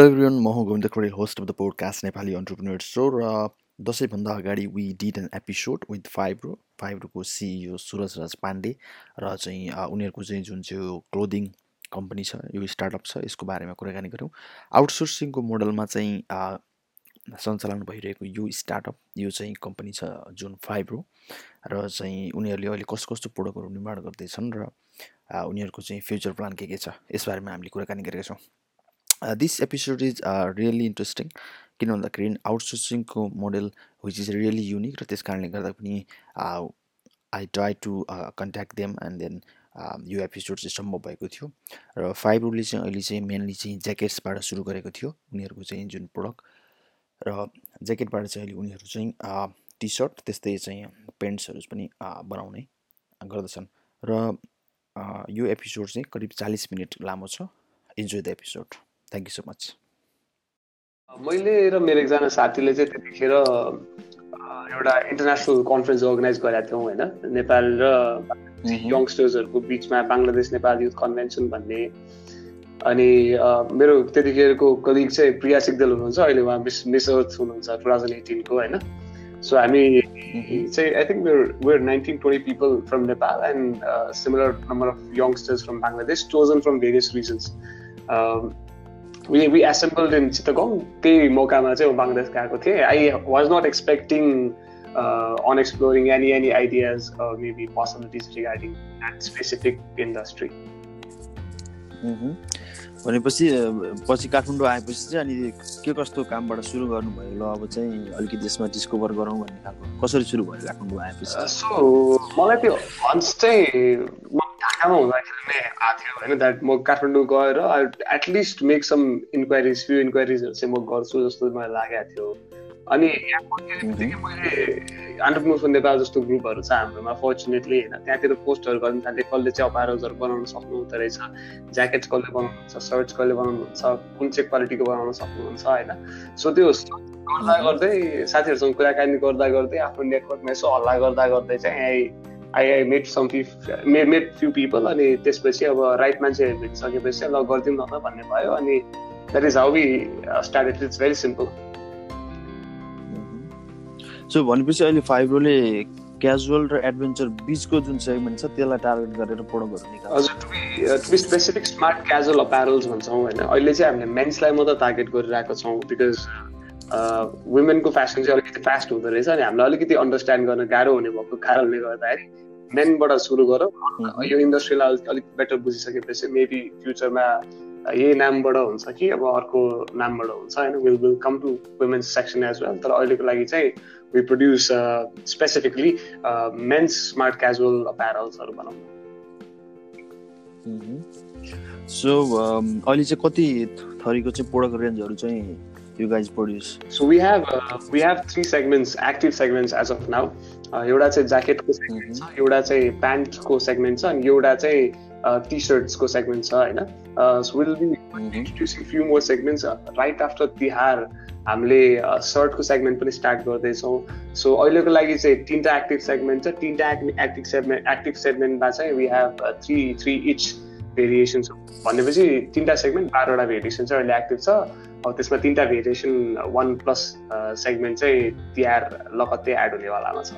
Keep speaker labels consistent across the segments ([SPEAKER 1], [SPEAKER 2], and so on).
[SPEAKER 1] Hello everyone म Govinda Kharel host of the podcast Nepali entrepreneur so र दसैँभन्दा अगाडि we did an episode with Fibro फाइब्रोको CEO Suraj Raj Pandey र चाहिँ उनीहरूको चाहिँ जुन चाहिँ क्लोदिङ कम्पनी छ यो स्टार्टअप छ यसको बारेमा कुराकानी गऱ्यौँ आउटसोर्सिङको मोडलमा चाहिँ सञ्चालन भइरहेको यो स्टार्टअप यो चाहिँ कम्पनी छ जुन फाइब्रो र चाहिँ उनीहरूले अहिले कस्तो कस्तो प्रोडक्टहरू निर्माण गर्दैछन् र उनीहरूको चाहिँ फ्युचर प्लान के के छ यसबारेमा हामीले कुराकानी गरेका छौँ। This episode is really interesting किन भन्दाखेरि आउटसोर्सिङको model which is really unique र त्यस कारणले गर्दा पनि I try to contact them and then यो एपिसोड चाहिँ सम्भव भएको थियो. र फाइबरले चाहिँ अहिले चाहिँ मेनली चाहिँ ज्याकेट्सबाट सुरु गरेको थियो। उनीहरूको चाहिँ जुन प्रडक्ट र ज्याकेटबाट चाहिँ अहिले उनीहरू चाहिँ टी सर्ट त्यस्तै चाहिँ पेन्ट्सहरू पनि बनाउने गर्दछन्। र यो एपिसोड चाहिँ करिब चालिस मिनट लामो छ। Enjoy the episode thank you so much
[SPEAKER 2] मैले र मेरो एकजना साथीले चाहिँ त्यतिखेर एउटा इन्टरनेसनल कन्फरेन्स अर्गनाइज गरेका थियौँ होइन? नेपाल र यङ्स्टर्सहरूको बिचमा बङ्गलादेश नेपाल युथ कन्भेन्सन भन्ने। अनि मेरो त्यतिखेरको कलिग चाहिँ प्रिया सिग्देल हुनुहुन्छ। अहिले उहाँ मिस मिस अर्थ हुनुहुन्छ टु थाउजन्ड एटिनको होइन? सो हामी चाहिँ I think were were nineteen twenty people from Nepal and similar number of youngsters from Bangladesh chosen from various regions we, we assembled in Chittagong. त्यही मौकामा चाहिँ म बङ्गलादेश गएको थिएँ. I was not expecting on exploring any any ideas maybe possibilities regarding that specific industry
[SPEAKER 1] भनेपछि पछि काठमाडौँ आएपछि चाहिँ अनि के कस्तो कामबाट सुरु गर्नुभयो? ल अब चाहिँ अलिकति यसमा डिस्कभर गरौँ भन्ने खालको कसरी सुरु भयो काठमाडौँ आएपछि?
[SPEAKER 2] सो मलाई त्यो हन्स चाहिँ म ढाकामा हुँदाखेरि नै आएको थियो होइन द्याट म काठमाडौँ गएर at least make some inquiries few इन्क्वायरिजहरू चाहिँ म गर्छु जस्तो मलाई लागेको थियो। अनि यहाँ मैले अन्टरप्रोस नेपाल जस्तो ग्रुपहरू छ हाम्रोमा फर्चुनेटली होइन त्यहाँतिर पोस्टहरू गर्नु थाल्थेँ कसले चाहिँ अपारोजहरू बनाउन सक्नुहुँदो रहेछ ज्याकेट्स कसले बनाउनुहुन्छ सर्ट्स कसले बनाउनुहुन्छ कुन चाहिँ क्वालिटीको बनाउन सक्नुहुन्छ होइन। सो त्यो गर्दा गर्दै साथीहरूसँग कुराकानी गर्दा गर्दै आफ्नो नेटवर्कमा यसो हल्ला गर्दा गर्दै चाहिँ I made some may made few people अनि त्यसपछि अब राइट मान्छे भेटिसकेपछि ल गरिदिउँ न भन्ने भयो अनि that is how we started it's very simple
[SPEAKER 1] so भनेपछि अहिले फाइब्रोले क्याजुअल र एडभेन्चर बिचको जुन सेगमेन्ट छ त्यसलाई टार्गेट गरेर प्रोडक्टहरू निकाल्छ।
[SPEAKER 2] हजुर to be specific smart casual apparels भन्छौँ होइन। अहिले चाहिँ हामीले मेन्सलाई मात्रै टार्गेट गरिरहेको छौँ बिकज वुमेनको फेसन चाहिँ अलिकति फास्ट हुँदो रहेछ अनि हामीलाई अलिकति अन्डरस्ट्यान्ड गर्न गाह्रो हुने भएको कारणले गर्दाखेरि मेनबाट सुरु गरौँ। यो इन्डस्ट्रीलाई अलिक बेटर बुझिसकेपछि मेबी फ्युचरमा यही नामबाट हुन्छ कि अब अर्को नामबाट हुन्छ होइन will will come to women's section as well तर अहिलेको लागि चाहिँ uh, specifically uh, men's smart casual apparels बनाउनु
[SPEAKER 1] सो अहिले चाहिँ कति थरीको चाहिँ प्रोडक्ट रेन्जहरू चाहिँ you guys produce
[SPEAKER 2] so we have we have three segments active segments as of now एउटा चाहिँ ज्याकेटको सेगमेन्ट छ एउटा चाहिँ प्यान्टको सेगमेन्ट छ अनि एउटा चाहिँ टी सर्ट्सको सेगमेन्ट छ होइन will be introducing few more segments right after Tihar हामीले सर्टको सेगमेन्ट पनि स्टार्ट गर्दैछौँ. सो अहिलेको लागि चाहिँ तिनवटा एक्टिभ सेगमेन्ट छ। तिनवटा एक्टिभ सेगमेन्ट एक्टिभ सेगमेन्टमा चाहिँ we have three three each variation भनेपछि तिनवटा सेगमेन्ट बाह्रवटा भेरिएसन चाहिँ अहिले एक्टिभ छ। अब त्यसमा तिनवटा भेरिएसन वान प्लस सेगमेन्ट चाहिँ तिहार लगत्तै एड हुनेवालामा छ।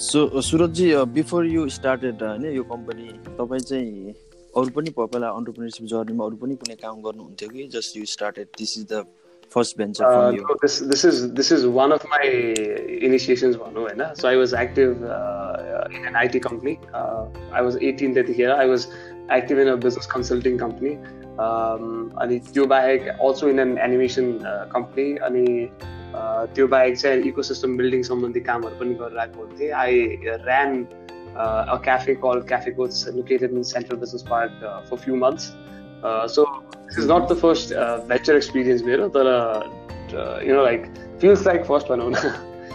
[SPEAKER 1] सो सुरजजी बिफोर यु स्टार्टेड होइन यो कम्पनी तपाईँ चाहिँ अरू पनि पहिला अन्टरप्रिनरसिप जर्नीमा अरू पनि कुनै काम गर्नुहुन्थ्यो कि? Just you started this is the first venture
[SPEAKER 2] this is this is one of my initiations भनौँ होइन। So I was active in an IT company I was eighteen त्यतिखेर। I was active in a business consulting company अनि त्यो बाहेक also in an animation company अनि त्यो बाहेक चाहिँ इको सिस्टम बिल्डिङ सम्बन्धी कामहरू पनि गरिरहेको हुन्थेँ I ran uh, a cafe called Cafe Goats located in Central Business Park uh, for a few months. Uh, so this is not the first venture experience मेरो तर you know like feels like first one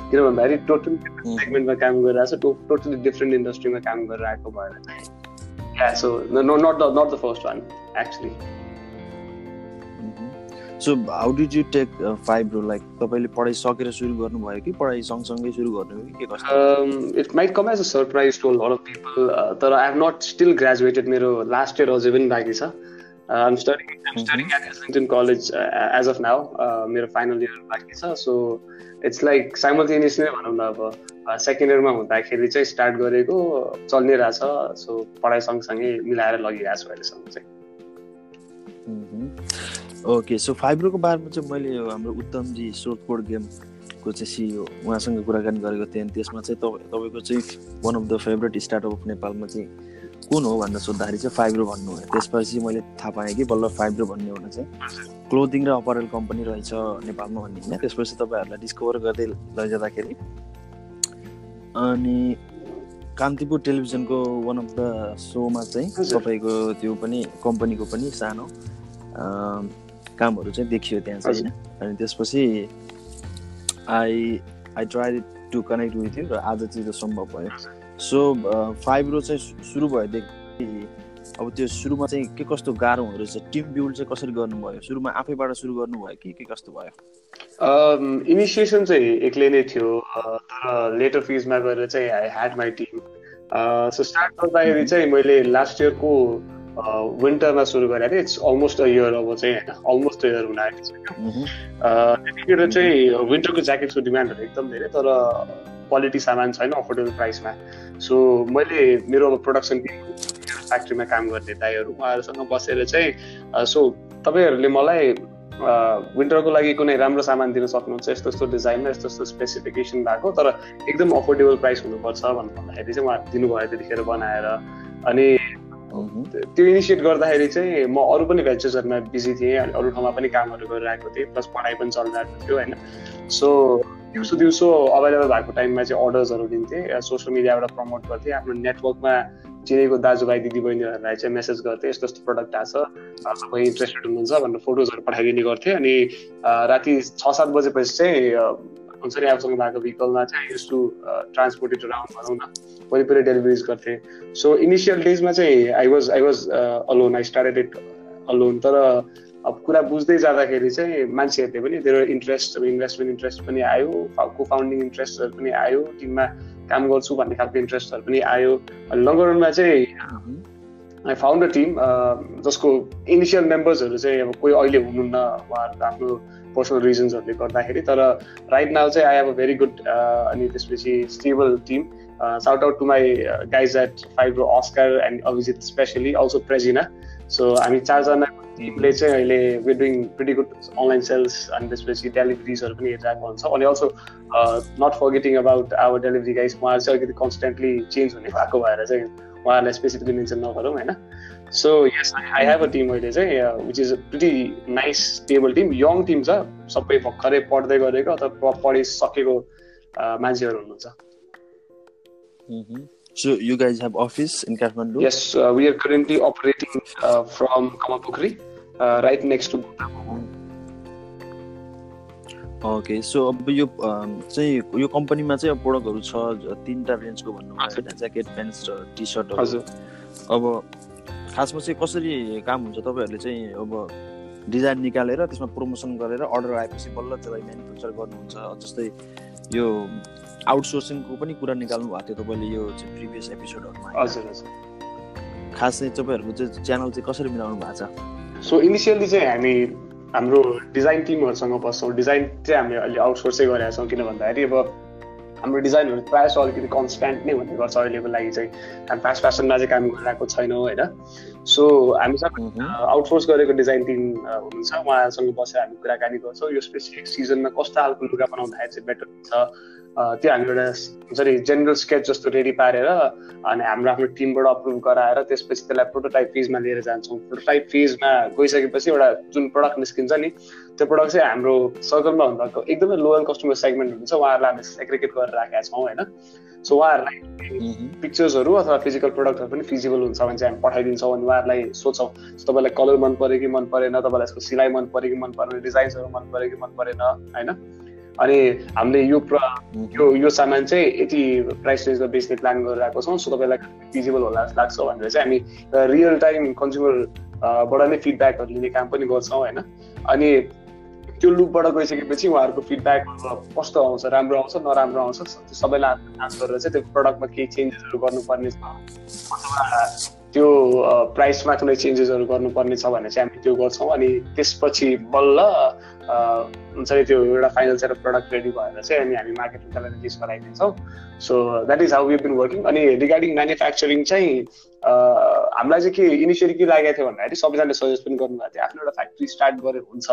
[SPEAKER 2] किन भन्दाखेरि totally different सेगमेन्टमा काम गरिरहेको छ totally different इन्डस्ट्रीमा काम गरिरहेको भएर चाहिँ yeah so no not the not the first one actually
[SPEAKER 1] so how did you take Fibro like तपाईँले पढाइ सकेर सुरु गर्नुभयो कि पढाइ सँगसँगै सुरु गर्नुभयो कि के
[SPEAKER 2] कस्तो? It might come as a surprise to lot of people तर I have not still graduated मेरो लास्ट इयर अझै पनि बाँकी छ। I'm studying I'm studying at Islington College as of now मेरो फाइनल इयर बाँकी छ सो इट्स लाइक साइमल्टेनियस नै भनौँ न अब सेकेन्ड इयरमा हुँदाखेरि चाहिँ स्टार्ट गरेको चल्ने रहेछ सो पढाइ सँगसँगै मिलाएर लगिरहेको छु अहिलेसम्म चाहिँ।
[SPEAKER 1] ओके सो फाइब्रोको बारेमा चाहिँ मैले हाम्रो उत्तमजी सोधपोड गेमको चाहिँ सिइओ उहाँसँग कुराकानी गरेको थिएँ त्यसमा चाहिँ तपाईँको चाहिँ one of the favourite startup of नेपालमा चाहिँ कुन हो भनेर सोद्धाखेरि चाहिँ फाइब्रो भन्नुभयो त्यसपछि मैले थाहा पाएँ कि बल्ल फाइब्रो भन्ने एउटा चाहिँ क्लोदिङ र अपरेल कम्पनी रहेछ नेपालमा भन्ने होइन। त्यसपछि तपाईँहरूलाई डिस्कभर गर्दै लैजाँदाखेरि अनि कान्तिपुर टेलिभिजनको वान अफ द सोमा चाहिँ तपाईँको त्यो पनि कम्पनीको पनि सानो कामहरू चाहिँ देखियो त्यहाँ चाहिँ होइन। अनि त्यसपछि I I try to connect with you र आज चाहिँ त्यो सम्भव भयो। सो फाइभ रो चाहिँ सुरु भएदेखि अब त्यो सुरुमा चाहिँ के कस्तो गाह्रो हुँदो रहेछ? टिम बिल्ड चाहिँ कसरी गर्नुभयो? सुरुमा आफैबाट सुरु गर्नुभयो कि के कस्तो
[SPEAKER 2] भयो? इनिसिएसन चाहिँ एक्लै नै थियो तर लेटर फिजमा गएर चाहिँ I had my team so start गर्दाखेरि चाहिँ मैले लास्ट इयरको विन्टरमा सुरु गरेको थिएँ। इट्स अलमोस्ट अ इयर अब चाहिँ होइन अलमोस्ट अ इयर हुन आएको छ त्यतिखेर चाहिँ विन्टरको ज्याकेटको डिमान्डहरू एकदम धेरै तर क्वालिटी सामान छैन अफोर्डेबल प्राइसमा सो मैले मेरो अब प्रोडक्सन फ्याक्ट्रीमा काम गर्ने दाईहरू उहाँहरूसँग बसेर चाहिँ सो तपाईँहरूले मलाई विन्टरको लागि कुनै राम्रो सामान दिन सक्नुहुन्छ यस्तो यस्तो डिजाइनमा यस्तो यस्तो स्पेसिफिकेसन भएको तर एकदम अफोर्डेबल प्राइस हुनुपर्छ भनेर भन्दाखेरि चाहिँ उहाँ दिनुभयो त्यतिखेर बनाएर। अनि त्यो इनिसिएट गर्दाखेरि चाहिँ म अरू पनि भेन्चर्सहरूमा बिजी थिएँ अनि अरू ठाउँमा पनि कामहरू गरिरहेको थिएँ प्लस पढाइ पनि चलिरहेको थियो होइन। सो दिउँसो दिउँसो अभाइलेबल भएको टाइममा चाहिँ अर्डर्सहरू दिन्थेँ सोसियल मिडियाबाट प्रमोट गर्थेँ। आफ्नो नेटवर्कमा चिनेको दाजुभाइ दिदीबहिनीहरूलाई चाहिँ मेसेज गर्थेँ यस्तो यस्तो प्रडक्ट आएको छ। तपाईँ इन्ट्रेस्टेड हुनुहुन्छ भनेर फोटोजहरू पठाइदिने गर्थेँ। अनि राति छ सात बजेपछि चाहिँ हुन्छ नि आफूसँग भएको भेहिकलमा चाहिँ युज टु ट्रान्सपोर्टेड अराउन्ड भनौँ न। वरिपरि डेलिभरिज गर्थेँ। सो इनिसियल डेजमा चाहिँ I was I was alone I started it alone तर अब कुरा बुझ्दै जाँदाखेरि चाहिँ मान्छेहरूले पनि धेरै इन्ट्रेस्ट इन्भेस्टमेन्ट इन्ट्रेस्ट पनि आयो को फाउन्डिङ इन्ट्रेस्टहरू पनि आयो टिममा काम गर्छु भन्ने खालको इन्ट्रेस्टहरू पनि आयो। लङ रनमा चाहिँ आई फाउन्ड अ टिम जसको इनिसियल मेम्बर्सहरू चाहिँ अब कोही अहिले हुनुहुन्न उहाँहरूको आफ्नो पर्सनल रिजन्सहरूले गर्दाखेरि तर राइट नाउ चाहिँ I have a very good अनि त्यसपछि stable team shout out to my guys at five Oscar and Abhijit specially also Prejina so हामी चारजना टिमले चाहिँ अहिले were doing pretty good online sales अनि त्यसपछि डेलिभरिजहरू पनि हेरिरहेको हुन्छ। अनि also not forgetting about our delivery guys उहाँहरू चाहिँ अलिकति कन्सटेन्टली चेन्ज हुने भएको भएर चाहिँ उहाँहरूलाई स्पेसिफिकली मेन्सन नगरौँ होइन? So yes I have a team अहिले चाहिँ which is a pretty nice stable team young team छ सबै भर्खरै पढ्दै गरेको अथवा पढिसकेको मान्छेहरू हुनुहुन्छ।
[SPEAKER 1] So you guys have office in Kathmandu?
[SPEAKER 2] Yes, uh, we are currently operating uh, from Kamapukri, uh, right next to
[SPEAKER 1] okay so अब यो चाहिँ यो कम्पनीमा चाहिँ प्रोडक्टहरू छ तिनवटा रेन्जको भन्नुभयो ज्याकेट प्यान्ट्स र टी सर्टहरू अब खासमा चाहिँ कसरी काम हुन्छ तपाईँहरूले चाहिँ अब डिजाइन निकालेर त्यसमा प्रमोसन गरेर अर्डर आएपछि बल्ल त्यसलाई म्यानुफ्याक्चर गर्नुहुन्छ जस्तै यो आउटसोर्सिङको पनि कुरा निकाल्नु भएको थियो तपाईँले यो प्रिभियस एपिसोडहरूमा।
[SPEAKER 2] हजुर हजुर।
[SPEAKER 1] खास चाहिँ तपाईँहरूको चाहिँ च्यानल चाहिँ कसरी मिलाउनु भएको छ?
[SPEAKER 2] सो इनिसियली चाहिँ हामी हाम्रो डिजाइन टिमहरूसँग बस्छौँ। डिजाइन चाहिँ हामीले अहिले आउटसोर्सै गरेका छौँ किन भन्दाखेरि अब हाम्रो डिजाइनहरू प्रायः जस्तो अलिकति कन्सट्यान्ट नै हुने गर्छ अहिलेको लागि चाहिँ। हामी फास्ट फेसनमा चाहिँ काम गरिरहेको छैनौँ होइन? सो हामीसँग आउटसोर्स गरेको डिजाइन टिम हुनुहुन्छ। उहाँहरूसँग बसेर हामी कुराकानी गर्छौँ। यो स्पेसिफिक सिजनमा कस्तो खालको लुगा बनाउँदाखेरि चाहिँ बेटर हुन्छ। त्यो हामी एउटा हुन्छ नि जेनरल स्केच जस्तो रेडी पारेर अनि हाम्रो आफ्नो टिमबाट अप्रुभ गराएर त्यसपछि त्यसलाई प्रोटोटाइप फेजमा लिएर जान्छौँ। प्रोटोटाइप फेजमा गइसकेपछि एउटा जुन प्रडक्ट निस्किन्छ नि त्यो प्रडक्ट चाहिँ हाम्रो सर्कलमा भन्दा एकदमै लोयल कस्टमर सेगमेन्ट हुन्छ उहाँहरूलाई हामी सेग्रिगेट गरेर राखेका छौँ होइन? सो उहाँहरूलाई पिक्चर्सहरू अथवा फिजिकल प्रडक्टहरू पनि फिजिबल हुन्छ भने चाहिँ हामी पठाइदिन्छौँ अनि उहाँहरूलाई सोध्छौँ तपाईँलाई कलर मन पऱ्यो कि मन परेन? तपाईँलाई यसको सिलाइ मन पऱ्यो कि मन परेन? डिजाइन्सहरू मन पऱ्यो कि मन परेन? होइन? अनि हामीले यो प्र यो यो सामान चाहिँ यति प्राइस रेन्जमा बेच्ने प्लान गरिरहेको छौँ। सो तपाईँलाई फिजिबल होला जस्तो लाग्छ भनेर चाहिँ हामी रियल टाइम कन्ज्युमरबाट नै फिडब्याकहरू लिने काम पनि गर्छौँ होइन? अनि त्यो लुपबाट गइसकेपछि उहाँहरूको फिडब्याक कस्तो आउँछ राम्रो आउँछ नराम्रो आउँछ सबैलाई आन्स गरेर चाहिँ त्यो प्रडक्टमा केही चेन्जेसहरू गर्नुपर्ने छ। अथवा त्यो प्राइसमा कुनै चेन्जेसहरू गर्नुपर्ने छ भने चाहिँ हामी त्यो गर्छौँ अनि त्यसपछि बल्ल हुन्छ नि त्यो एउटा फाइनल अफ प्रडक्ट रेडी भएर चाहिँ अनि हामी मार्केटिङलाई release गराइदिन्छौँ। So that is how been working अनि रिगार्डिङ म्यानुफ्याक्चरिङ चाहिँ हामीलाई चाहिँ के इनिसियली के लागेको थियो भन्दाखेरि सबैजनाले सजेस्ट पनि गर्नुभएको थियो। आफ्नो एउटा फ्याक्ट्री स्टार्ट गरेर हुन्छ।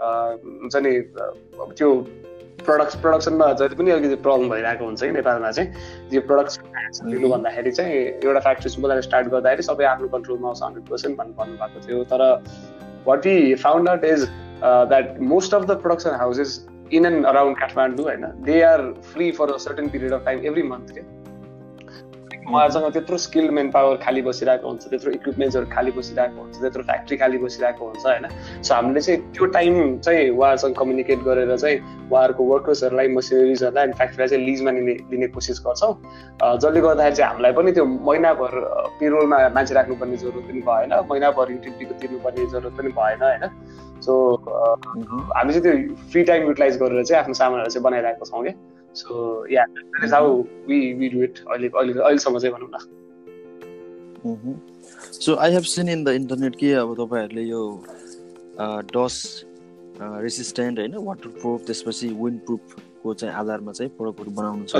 [SPEAKER 2] हुन्छ नि त्यो प्रडक्ट प्रडक्सनमा जति पनि अलिकति प्रब्लम भइरहेको हुन्छ कि नेपालमा चाहिँ यो प्रडक्सन लिनु भन्दाखेरि चाहिँ एउटा फ्याक्ट्री सिम्पल स्टार्ट गर्दाखेरि सबै आफ्नो कन्ट्रोलमा आउँछ हन्ड्रेड पर्सेन्ट भन्नु भन्नुभएको थियो। तर what we found out is that most of the production houses in and around Kathmandu होइन they are free for a certain period of time every month क्या उहाँहरूसँग त्यत्रो स्किल्ड मेन पावर खाली बसिरहेको हुन्छ त्यत्रो इक्विपमेन्ट्सहरू खाली बसिरहेको हुन्छ त्यत्रो फ्याक्ट्री खाली बसिरहेको हुन्छ होइन? सो हामीले चाहिँ त्यो टाइम चाहिँ उहाँहरूसँग कम्युनिकेट गरेर चाहिँ उहाँहरूको वर्कर्सहरूलाई मसिनरिजहरूलाई अनि फ्याक्ट्रीलाई चाहिँ लिजमा लिने लिने कोसिस गर्छौँ। जसले गर्दाखेरि चाहिँ हामीलाई पनि त्यो महिनाभर पेरोलमा मान्छे राख्नुपर्ने जरुरत पनि भएन महिनाभर युटिलिटीको तिर्नुपर्ने जरुरत पनि भएन होइन? सो हामी चाहिँ त्यो फ्री टाइम युटिलाइज गरेर चाहिँ आफ्नो सामानहरू चाहिँ बनाइरहेको छौँ क्या so yeah that is how we we do it अहिले अहिले अहिलेसम्म चाहिँ भनौँ
[SPEAKER 1] न. So I have seen in the internet कि अब तपाईँहरूले यो डस रेसिस्टेन्ट होइन वाटर प्रुफ त्यसपछि विन्ड प्रुफको चाहिँ आधारमा चाहिँ प्रडक्टहरू बनाउनु छ।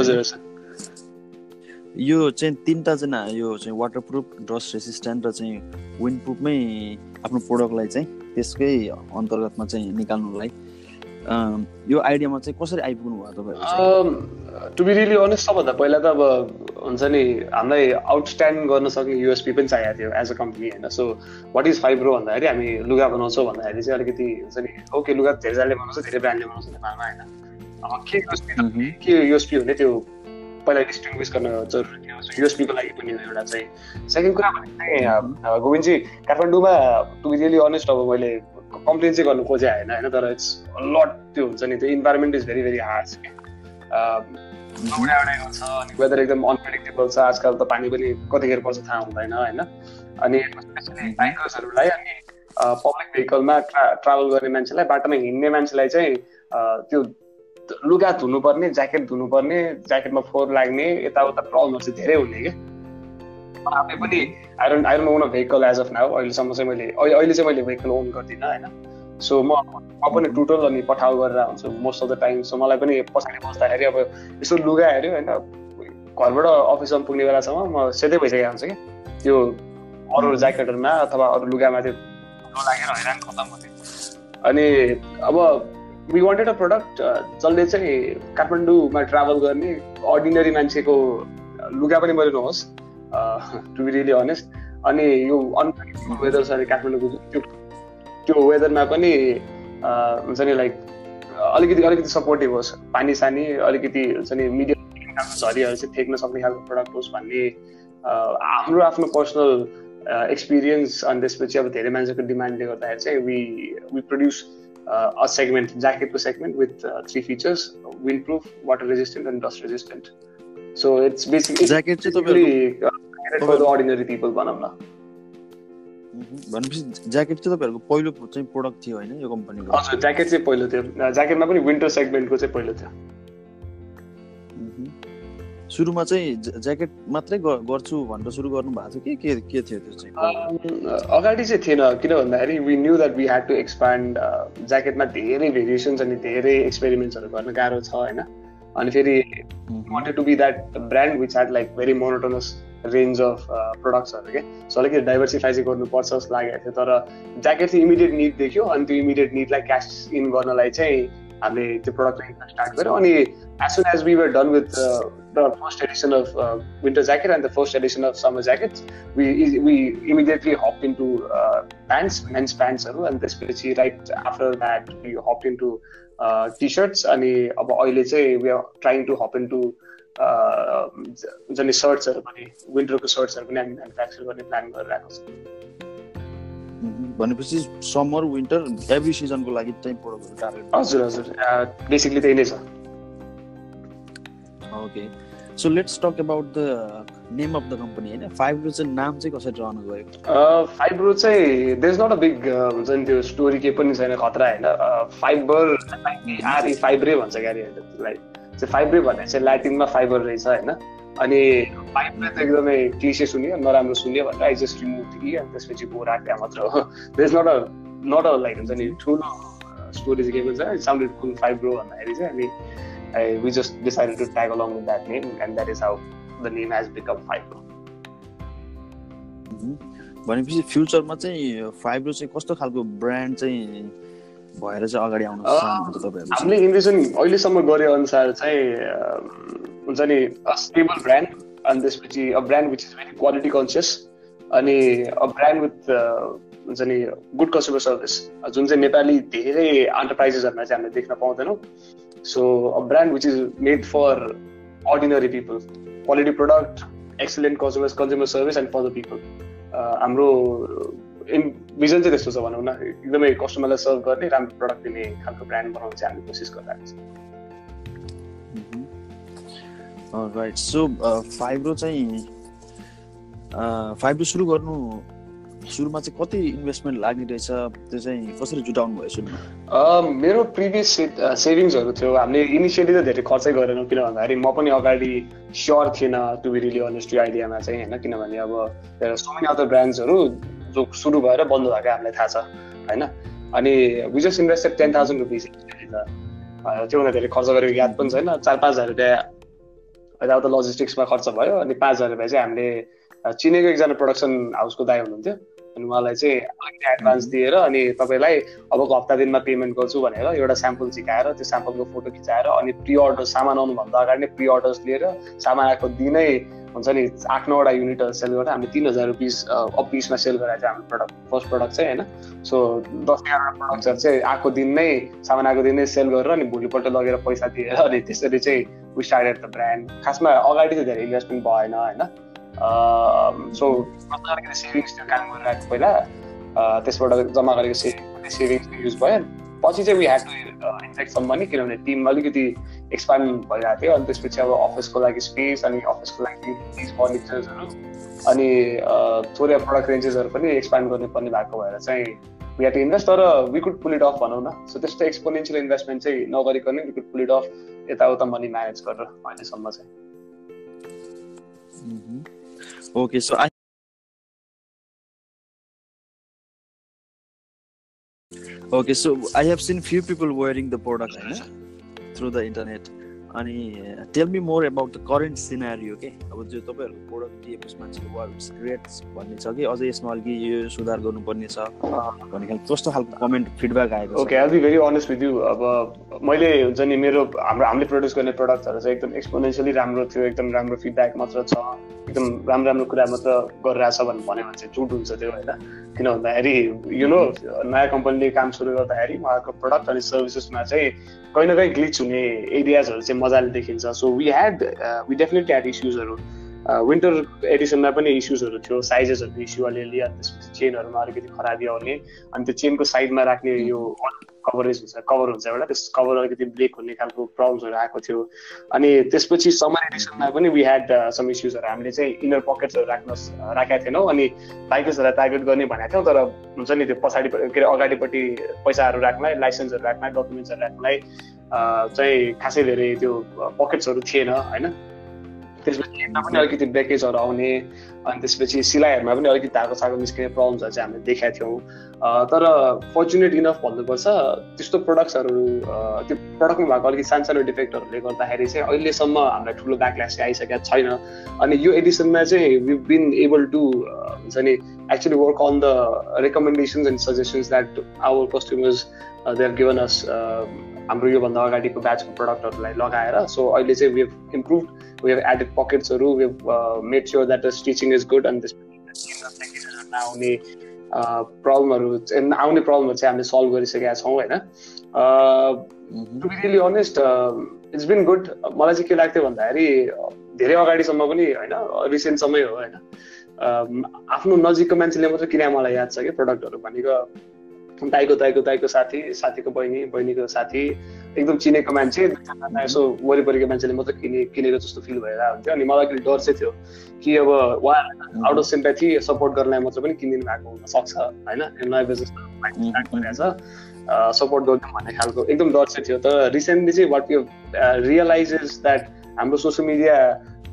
[SPEAKER 1] यो चाहिँ तिनवटा चाहिँ यो चाहिँ वाटर प्रुफ डस्ट रेसिस्टेन्ट र चाहिँ विन्ड प्रुफमै आफ्नो प्रडक्टलाई चाहिँ त्यसकै अन्तर्गतमा चाहिँ निकाल्नुलाई यो आइडियामा चाहिँ कसरी आइपुग्नु भयो तपाईँहरू
[SPEAKER 2] टु बी रियली अनेस्ट सबभन्दा पहिला त अब हुन्छ नि हामीलाई आउटस्ट्यान्ड गर्न सक्ने युएसपी पनि चाहिएको थियो एज अ कम्पनी होइन? सो वाट इज फाइब्रो भन्दाखेरि हामी लुगा बनाउँछौँ भन्दाखेरि चाहिँ अलिकति हुन्छ नि ओके लुगा धेरैजनाले बनाउँछ धेरै ब्रान्डले बनाउँछ नेपालमा होइन? के युएसपी के युएसपी हुने त्यो पहिला डिस्टिङ्विस गर्न जरुरी थियो युएसपीको लागि पनि एउटा चाहिँ सेकेन्ड कुरा भने चाहिँ गोविन्दजी काठमाडौँमा टु बी रियली अनेस्ट अब मैले कम्प्लेन चाहिँ गर्नु खोजेँ होइन होइन तर इट्स लट त्यो हुन्छ नि त्यो environment is very very hard हुन्छ अनि वेदर एकदम अनप्रेडिक्टेबल छ आजकल त पानी पनि कतिखेर पर्छ थाहा हुँदैन होइन अनि स्पेसली बाइकर्सहरूलाई अनि पब्लिक भेहिकलमा ट्रा ट्राभल गर्ने मान्छेलाई बाटोमा हिँड्ने मान्छेलाई चाहिँ त्यो लुगा धुनुपर्ने ज्याकेट धुनुपर्ने ज्याकेटमा फोहोर लाग्ने यताउता प्रब्लमहरू चाहिँ धेरै हुने क्या। आफै पनि I don't own a vehicle as of now अहिलेसम्म चाहिँ मैले अहिले चाहिँ मैले भेहिकल ओन गर्दिनँ होइन। सो म म पनि टुटल अनि पठाउ गरेर हुन्छु most of the time so मलाई पनि पछाडि बस्दाखेरि अब यसो लुगा हेऱ्यो होइन। घरबाट अफिससम्म पुग्ने बेलासम्म म सेतै भइसकेको हुन्छ कि। त्यो अरू ज्याकेटहरूमा अथवा अरू लुगामा त्यो लागेर हैरान खतम हुन्थ्यो अनि अब वी वान्टेड अ प्रडक्ट जसले चाहिँ काठमाडौँमा ट्राभल गर्ने अर्डिनरी मान्छेको लुगा पनि मैले नहोस् टु बी रियली अनेस्ट अनि यो अनप्रेडिक्टेबल वेदर छ अरे काठमाडौँको त्यो वेदरमा पनि हुन्छ नि लाइक अलिकति अलिकति सपोर्टिभ होस्। पानी सानी अलिकति हुन्छ नि मिडियम झरीहरू चाहिँ फेक्न सक्ने खालको प्रडक्ट होस् भन्ने हाम्रो आफ्नो पर्सनल एक्सपिरियन्स अनि त्यसपछि अब धेरै मान्छेको डिमान्डले गर्दाखेरि चाहिँ we we produce a segment ज्याकेटको segment with three features wind proof water resistant and dust resistant so it's basically jacket चाहिँ तपाईँहरू अर्डिनरी पिपल भनौँ न
[SPEAKER 1] भनेपछि ज्याकेट चाहिँ तपाईँहरूको पहिलो चाहिँ प्रोडक्ट थियो होइन यो कम्पनीको
[SPEAKER 2] हजुर ज्याकेट चाहिँ पहिलो थियो. ज्याकेटमा पनि विन्टर सेगमेन्टको चाहिँ पहिलो थियो।
[SPEAKER 1] सुरुमा चाहिँ ज्याकेट मात्रै गर्छु भनेर सुरु गर्नु भएको थियो कि? के के थियो त्यो चाहिँ?
[SPEAKER 2] अगाडि चाहिँ थिएन किन भन्दाखेरि we knew that we had to expand ज्याकेटमा धेरै भेरिएसन्स अनि धेरै एक्सपेरिमेन्ट्सहरू गर्न गाह्रो छ होइन? अनि फेरि wanted to be that brand which had like very monotonous range of प्रडक्ट्सहरू के? सो अलिकति डाइभर्सिफाई चाहिँ गर्नुपर्छ जस्तो लागेको थियो तर ज्याकेट चाहिँ इमिडिएट निड देख्यो अनि त्यो इमिडिएट निडलाई क्यास इन गर्नलाई चाहिँ हामीले त्यो प्रडक्ट स्टार्ट गऱ्यौँ अनि as soon as we were done with the first edition of winter jacket and the first edition of summer jacket we we immediately hop in to pants men's प्यान्ट्सहरू अनि त्यसपछि right after that we hop in to T shirts अनि अब अहिले चाहिँ we are trying to hop in to हुन्छ नि सर्ट्सहरू पनि विन्टरको सर्ट्सहरू पनि हामी म्यानुफ्याक्चर गर्ने प्लान गरिरहेको छ।
[SPEAKER 1] भनेपछि समर विन्टर एभ्री सिजनको लागि चाहिँ
[SPEAKER 2] हजुर हजुर। बेसिकली त्यही नै छ।
[SPEAKER 1] Okay so let's talk about the name of the company होइन फाइब्रो चाहिँ नाम चाहिँ कसरी रहनु गयो
[SPEAKER 2] फाइब्रो चाहिँ इज नट अ बिग हुन्छ नि त्यो स्टोरी केही पनि छैन खतरा होइन। फाइबर आर फाइब्रे भन्छ क्यारे त्यसलाई चाहिँ फाइब्रे भन्ने चाहिँ ल्याटिनमा फाइबर रहेछ होइन। अनि फाइब्रे त एकदमै क्लिसे सुन्यो नराम्रो सुन्यो भनेर आई जस्ट रिमुभ कि अनि त्यसपछि गो राख्दा मात्र हो। Is not a not a like हुन्छ नि ठुलो स्टोरी चाहिँ के भन्छ साउन्डेड कुल फाइब्रो भन्दाखेरि चाहिँ अनि I, we just decided to tag along with that name, and that is how the name has become Fibro.
[SPEAKER 1] भनेपछि फ्युचरमा चाहिँ फाइब्रो चाहिँ कस्तो खालको ब्रान्ड चाहिँ भएर चाहिँ अगाडि आउन
[SPEAKER 2] हामीले इन्भेसन अहिलेसम्म गरे अनुसार चाहिँ हुन्छ नि स्टेबल ब्रान्ड अनि त्यसपछि a brand which is very quality conscious अनि अ ब्रान्ड विथ हुन्छ नि गुड कस्टमर सर्भिस जुन चाहिँ नेपाली धेरै एन्टरप्राइजेसहरूमा चाहिँ हामीले देख्न पाउँदैनौँ। So a brand which is made for ordinary people, quality product, excellent consumer service and for the people. हाम्रो इन भिजन चाहिँ त्यस्तो छ भनौँ न एकदमै कस्टमरलाई सर्भ गर्ने राम्रो प्रडक्ट दिने खालको ब्रान्ड बनाउनु चाहिँ हामी कोसिस गरिरहेको
[SPEAKER 1] छौँ राइट सो फाइब्रो चाहिँ फाइब्रो सुरु गर्नु सुरुमा चाहिँ कति इन्भेस्टमेन्ट लाग्ने रहेछ? त्यो चाहिँ कसरी जुटाउनु भयो सुरुमा?
[SPEAKER 2] मेरो प्रिभियस सेभिङ्सहरू थियो। हामीले इनिसियली त धेरै खर्चै गरेनौँ किन भन्दाखेरि म पनि अगाडि स्योर थिएन टु बी रिली अनेस्ट यो आइडियामा चाहिँ होइन? किनभने अब सो मेनी अदर ब्रान्ड्सहरू जो सुरु भएर बन्द भएको हामीलाई थाहा छ होइन? अनि just invested ten thousand rupees त्योभन्दा धेरै खर्च गरेको याद पनि छैन। चार पाँच हजार रुपियाँ यताउता लजिस्टिक्समा खर्च भयो अनि पाँच हजार रुपियाँ चाहिँ हामीले चिनेको एकजना प्रडक्सन हाउसको दाई हुनुहुन्थ्यो। अनि उहाँलाई चाहिँ अलिकति एडभान्स दिएर अनि तपाईँलाई अबको हप्ता दिनमा पेमेन्ट गर्छु भनेर एउटा स्याम्पल झिकाएर त्यो स्याम्पलको फोटो खिचाएर अनि प्रि अर्डर सामान आउनुभन्दा अगाडि नै प्रि अर्डर्स लिएर सामान आएको दिनै हुन्छ नि आठ नौवटा युनिटहरू सेल गरेर हामीले तिन हजार रुपिस पिसमा सेल गरेर चाहिँ हाम्रो प्रडक्ट फर्स्ट प्रडक्ट चाहिँ होइन? सो दस एघारवटा प्रडक्टहरू चाहिँ आएको दिन नै सामान आएको दिन नै सेल गरेर अनि भोलिपल्ट लगेर पैसा दिएर अनि त्यसरी चाहिँ वी स्टार्टेड द ब्रान्ड खासमा अगाडि चाहिँ धेरै इन्भेस्टमेन्ट भएन होइन? सो अलिकति सेभिङ्स त्यो काम गरिरहेको पहिला त्यसबाट जम्मा गरेको सेभिङ सेभिङ्स युज भयो। पछि चाहिँ we had to inject some money किनभने टिम अलिकति एक्सपान्ड भइरहेको थियो। अनि त्यसपछि अब अफिसको लागि स्पेस अनि अफिसको लागि फर्निचर्सहरू अनि थोरै प्रडक्ट रेन्जेसहरू पनि एक्सपान्ड गर्नुपर्ने भएको भएर चाहिँ वी हेड टु इन्भेस्ट तर we could pull it off भनौँ न। सो त्यस्तो एक्सपोनेन्सियल इन्भेस्टमेन्ट चाहिँ नगरिकन we could pull it off यताउता मनी म्यानेज गरेर अहिलेसम्म चाहिँ।
[SPEAKER 1] Okay, so I Okay, so I have seen few people wearing the product through the internet. अनि tell me more about the current scenario के अब जो तपाईँहरूको प्रोडक्ट दिएपछि मान्छेको वा ग्रेट भन्ने छ कि अझै यसमा अलिकति यो सुधार गर्नुपर्ने छ भन्ने खालको कस्तो खालको कमेन्ट फिडब्याक आएको
[SPEAKER 2] okay I be very honest with you अब मैले हुन्छ नि मेरो हाम्रो हामीले प्रड्युस गर्ने प्रडक्टहरू चाहिँ एकदम एक्सपोनेन्सियली राम्रो थियो एकदम राम्रो फिडब्याक मात्र छ एकदम राम्रो राम्रो कुरा मात्र गरिरहेछ भन्नु भन्यो भने चाहिँ झुट हुन्छ त्यो होइन? किन भन्दाखेरि यु नो नयाँ कम्पनीले काम सुरु गर्दाखेरि उहाँको प्रडक्ट अनि सर्भिसेसमा चाहिँ कहीँ न कहीँ ग्लिच हुने एरियाजहरू चाहिँ मजाले देखिन्छ। So we had we definitely had इस्युजहरू winter एडिसनमा पनि इस्युजहरू थियो। साइजेसहरूको इस्यु अलिअलि अनि त्यसपछि चेनहरूमा अलिकति खराबी आउने। अनि त्यो चेनको साइडमा राख्ने यो कभरेज हुन्छ कभर हुन्छ एउटा। त्यस कभर अलिकति ब्रेक हुने खालको प्रब्लम्सहरू आएको थियो। अनि त्यसपछि समर एडिसनमा पनि वी ह्याड सम इस्युजहरू हामीले चाहिँ इनर पकेट्सहरू राख्न राखेका थिएनौँ। अनि बाइकर्सहरूलाई टार्गेट गर्ने भनेको थियौँ। तर हुन्छ नि त्यो पछाडि के अरे अगाडिपट्टि पैसाहरू राख्नलाई लाइसेन्सहरू राख्नलाई डकुमेन्ट्सहरू राख्नलाई चाहिँ खासै धेरै त्यो पकेट्सहरू थिएन होइन? त्यसपछि हेर्न पनि अलिकति ब्रेकेजहरू आउने अनि त्यसपछि सिलाइहरूमा पनि अलिकति धाको साको निस्किने प्रब्लम्सहरू चाहिँ हामीले देखाएको थियौँ। तर फर्चुनेट इनफ भन्नुपर्छ त्यस्तो प्रडक्ट्सहरू त्यो प्रडक्टमा भएको अलिकति सानो डिफेक्टहरूले गर्दाखेरि चाहिँ अहिलेसम्म हामीलाई ठुलो ब्याकल्यास चाहिँ आइसकेको छैन। अनि यो एडिसनमा चाहिँ वि बिन एबल टु हुन्छ नि actually work on the recommendations and suggestions that our customers they are given us हाम्रो योभन्दा अगाडिको ब्याचको प्रडक्टहरूलाई लगाएर सो अहिले चाहिँ we have improve we have added पकेट्सहरू we have made sure that the stitching is good अनि त्यसपछि नआउने प्रब्लमहरू आउने प्रब्लमहरू चाहिँ हामीले सल्भ गरिसकेका छौँ होइन? To be really honest it's been good मलाई चाहिँ के लाग्थ्यो भन्दाखेरि धेरै अगाडिसम्म पनि होइन रिसेन्टसम्मै हो होइन? आफ्नो नजिकको मान्छेले मात्रै किन मलाई याद छ कि प्रडक्टहरू भनेको। दाईको दाईको दाईको साथी साथीको बहिनी बहिनीको साथी एकदम चिनेको मान्छे यसो वरिपरिको मान्छेले मात्रै किने किनेको जस्तो फिल भएर हुन्थ्यो। अनि मलाई अलिक डर चाहिँ थियो कि अब उहाँ आउट अफ सिम्प्याथी सपोर्ट गर्नलाई मात्र पनि किनिदिनु भएको हुनसक्छ होइन? नयाँ बिजनेस सपोर्ट गरिदिउँ भन्ने खालको एकदम डर चाहिँ थियो। तर रिसेन्टली चाहिँ what you realise is that हाम्रो सोसियल मिडिया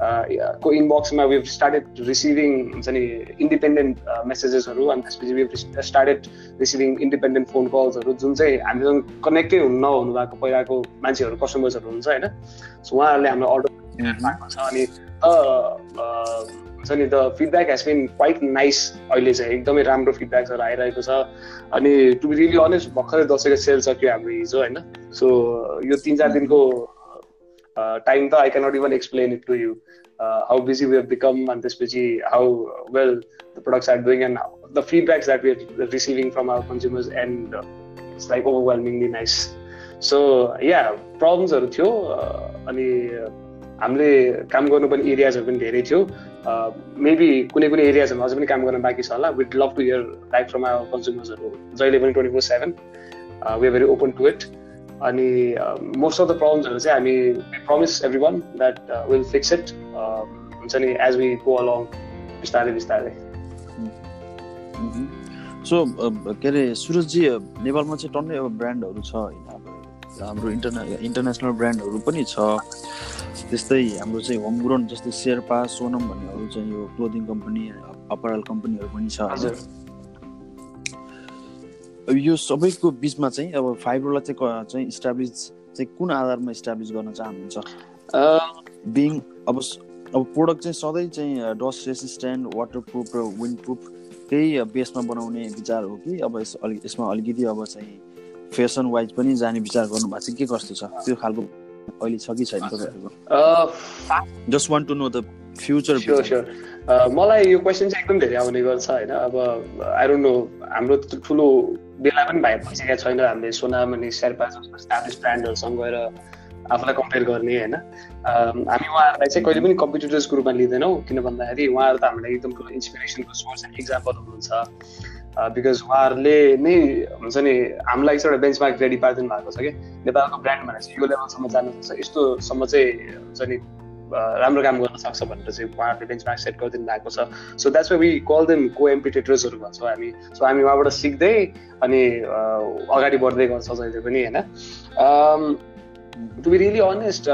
[SPEAKER 2] को इनबक्समा वेभ स्टार्टेड रिसिभिङ हुन्छ नि इन्डिपेन्डेन्ट मेसेजेसहरू अनि त्यसपछि we've started receiving independent phone कल्सहरू जुन चाहिँ हामीसँग कनेक्टै हुनु नहुनु भएको पहिलाको मान्छेहरू कस्टमर्सहरू हुन्छ होइन? सो उहाँहरूले हाम्रो अर्डर भएको छ अनि हुन्छ नि the feedback has been quite nice अहिले चाहिँ एकदमै राम्रो फिडब्याक्सहरू आइरहेको छ। अनि टु बी रियली अनेस्ट भर्खरै दसैँको सेल सक्यो हाम्रो हिजो होइन? सो यो तिन चार दिनको uh, time though I cannot even explain it to you. Uh, how busy we have become and this how well the products are doing and the feedbacks that we are receiving from our consumers and uh, it's like overwhelmingly nice. So yeah, problems are थियो अनि हामीले काम गर्नुपर्ने एरियाजहरू पनि धेरै थियो maybe कुनै कुनै एरियाजहरूमा अझै पनि काम गर्न बाँकी छ होला we'd love to hear like from our कन्ज्युमर्सहरू जहिले पनि twenty four seven we are very open to it अनि मोस्ट अफ द प्रब्लम्सहरू चाहिँ हामी promise every one that will fix it हुन्छ नि एज वी गो अलङ बिस्तारै बिस्तारै।
[SPEAKER 1] सो के अरे सुरजजी नेपालमा चाहिँ टन्नै अब ब्रान्डहरू छ होइन हाम्रो इन्टरने इन्टरनेसनल ब्रान्डहरू पनि छ। त्यस्तै हाम्रो चाहिँ होम ग्रोन जस्तै शेर्पा सोनम भन्नेहरू चाहिँ यो क्लोदिङ कम्पनी अपरल कम्पनीहरू पनि छ। हजुर। यो सबैको बिचमा चाहिँ अब फाइबरलाई चाहिँ चाहिँ इस्टाब्लिस चाहिँ कुन आधारमा इस्टाब्लिस गर्न चाहनुहुन्छ? बिङ अब अब प्रोडक्ट चाहिँ सधैँ चाहिँ डस्ट रेसिस्टेन्ट वाटर प्रुफ र विन्ड प्रुफ त्यही बेसमा बनाउने विचार हो कि? अब यस अलिक यसमा अलिकति अब चाहिँ फेसन वाइज पनि जाने विचार गर्नुभएको चाहिँ के कस्तो छ? त्यो खालको अहिले छ कि छैन तपाईँहरूको? Just want to know the future
[SPEAKER 2] मलाई यो क्वेसन चाहिँ एकदम धेरै आउने गर्छ होइन? अब आई डोन्ट नो हाम्रो ठुलो बेला पनि भाइ भइसकेको छैन। हामीले सोनाम अनि शेर्पा जस्तो स्टाब्लिस ब्रान्डहरूसँग गएर आफूलाई कम्पेयर गर्ने होइन? हामी उहाँहरूलाई चाहिँ कहिले पनि कम्पिटिटर्सको रूपमा लिँदैनौँ। किन भन्दाखेरि उहाँहरू त हामीलाई एकदम ठुलो इन्सपिरेसनको सोर्स एन्ड इक्जाम्पल हुनुहुन्छ। बिकज उहाँहरूले नै हुन्छ नि हामीलाई चाहिँ एउटा बेन्चमार्क रेडी पारिदिनु भएको छ कि नेपालको ब्रान्ड भनेर चाहिँ यो लेभलसम्म जानु सक्छ यस्तोसम्म चाहिँ हुन्छ नि राम्रो काम गर्न सक्छ भनेर चाहिँ उहाँहरूले बेन्चमार्क सेट गरिदिनु भएको छ। So that's way we call them को एम्पिटेटर्सहरू भन्छौँ हामी। सो हामी उहाँबाट सिक्दै अनि अगाडि बढ्दै गर्छौँ जहिले पनि होइन? To be really honest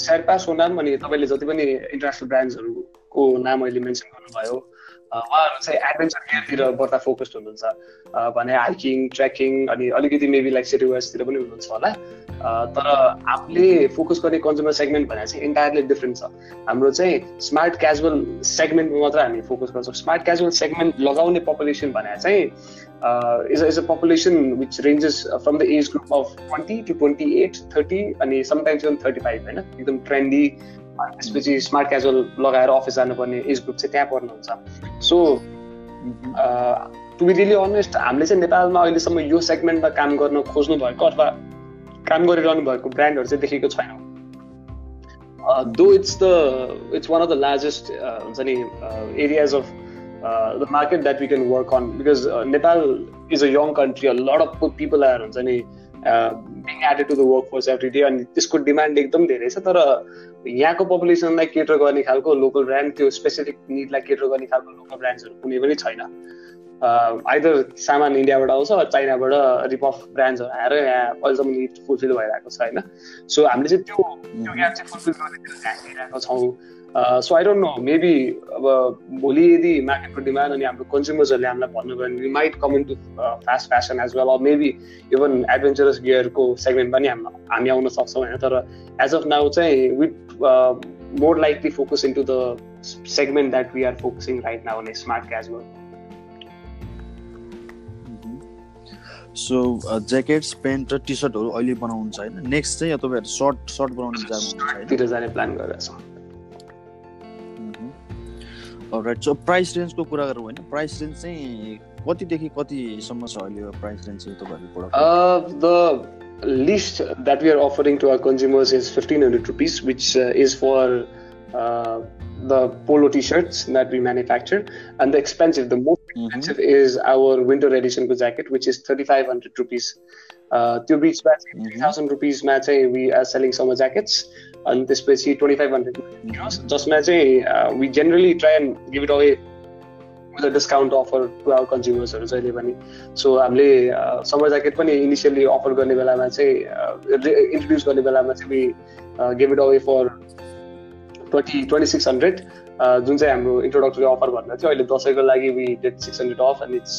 [SPEAKER 2] Sherpa Sonam अनि तपाईँले जति पनि इन्टरनेसनल ब्रान्ड्सहरूको नाम अहिले मेन्सन गर्नुभयो उहाँहरू चाहिँ एडभेन्चर गेयरतिर बढ्दा फोकस्ड हुनुहुन्छ। भने हाइकिङ ट्रेकिङ अनि अलिकति मेबी लाइक सिटी वेस्टतिर पनि हुनुहुन्छ होला। तर आफूले फोकस गर्ने कन्ज्युमर सेगमेन्ट भनेर चाहिँ इन्टायरली डिफ्रेन्ट छ। हाम्रो चाहिँ स्मार्ट क्याजुअल सेगमेन्टमा मात्र हामी फोकस गर्छौँ। स्मार्ट क्याजुअल सेगमेन्ट लगाउने पपुलेसन भनेर चाहिँ is is a population which ranges from the age group of twenty to twenty eight thirty अनि समटाइम्स इभन थर्टी फाइभ होइन? एकदम ट्रेन्डी त्यसपछि स्मार्ट क्याजुअल लगाएर अफिस जानुपर्ने एज ग्रुप चाहिँ त्यहाँ पर्नुहुन्छ। So to be really honest हामीले चाहिँ नेपालमा अहिलेसम्म यो सेगमेन्टमा काम गर्न खोज्नु भएको अथवा काम गरिरहनु भएको ब्रान्डहरू चाहिँ देखेको छैनौँ। Though it's the it's one of the largest हुन्छ नि areas of the market that we can work on because Nepal is a young country a lot of people आएर हुन्छ नि being added to the work force every day अनि त्यसको demand एकदम धेरै छ तर यहाँको पपुलेसनलाई केटर गर्ने खालको लोकल ब्रान्ड त्यो स्पेसिफिक निडलाई केटर गर्ने खालको लोकल ब्रान्ड्सहरू कुनै पनि छैन। आइदर सामान इन्डियाबाट आउँछ चाइनाबाट रिप अफ ब्रान्ड्सहरू आएर यहाँ अहिलेसम्म निड फुलफिल भइरहेको छ होइन? सो हामीले चाहिँ त्यो त्यो ग्याप चाहिँ फुलफिल गर्ने ध्यान दिइरहेको छौँ। So I don't know maybe अब भोलि यदि मार्केटको डिमान्ड अनि हाम्रो कन्ज्युमर्सहरूले हामीलाई भन्नुभयो भने we might come in to fast fashion as well maybe even adventurous गियरको segment पनि हामी आउन सक्छौँ होइन तर एज अफ नाउ चाहिँ with more likely focus in to the segment that we are focusing right now in smart casual
[SPEAKER 1] so jackets pant र T सर्टहरू अहिले बनाउनुहुन्छ होइन नेक्स्ट चाहिँ तपाईँहरू सर्ट सर्ट बनाउने विचार
[SPEAKER 2] जाने प्लान गरेर छ
[SPEAKER 1] राइट सो प्राइस रेन्जको कुरा गरौँ होइन। प्राइस रेन्ज चाहिँ कतिदेखि कतिसम्म छ अहिले प्राइस रेन्ज चाहिँ तपाईँहरूको
[SPEAKER 2] the list that we are offering to our consumers is fifteen hundred rupees which is for the polo t-shirts that we manufacture. And the expensive the most expensive is our winter edition jacket which is 3500 rupees. Uh, त्यो बिचमा चाहिँ three thousand रुपिसमा चाहिँ we are selling summer jackets अनि त्यसपछि twenty five hundred जसमा चाहिँ we generally try and give it away with discount offer to our कन्ज्युमर्सहरू जहिले पनि सो हामीले समर ज्याकेट पनि इनिसियली अफर गर्ने बेलामा चाहिँ इन्ट्रोड्युस गर्ने बेलामा चाहिँ we give it away for twenty twenty six hundred जुन चाहिँ हाम्रो इन्ट्रोडक्टरी अफर भन्दा थियो अहिले दसैँको लागि we date six hundred off and it's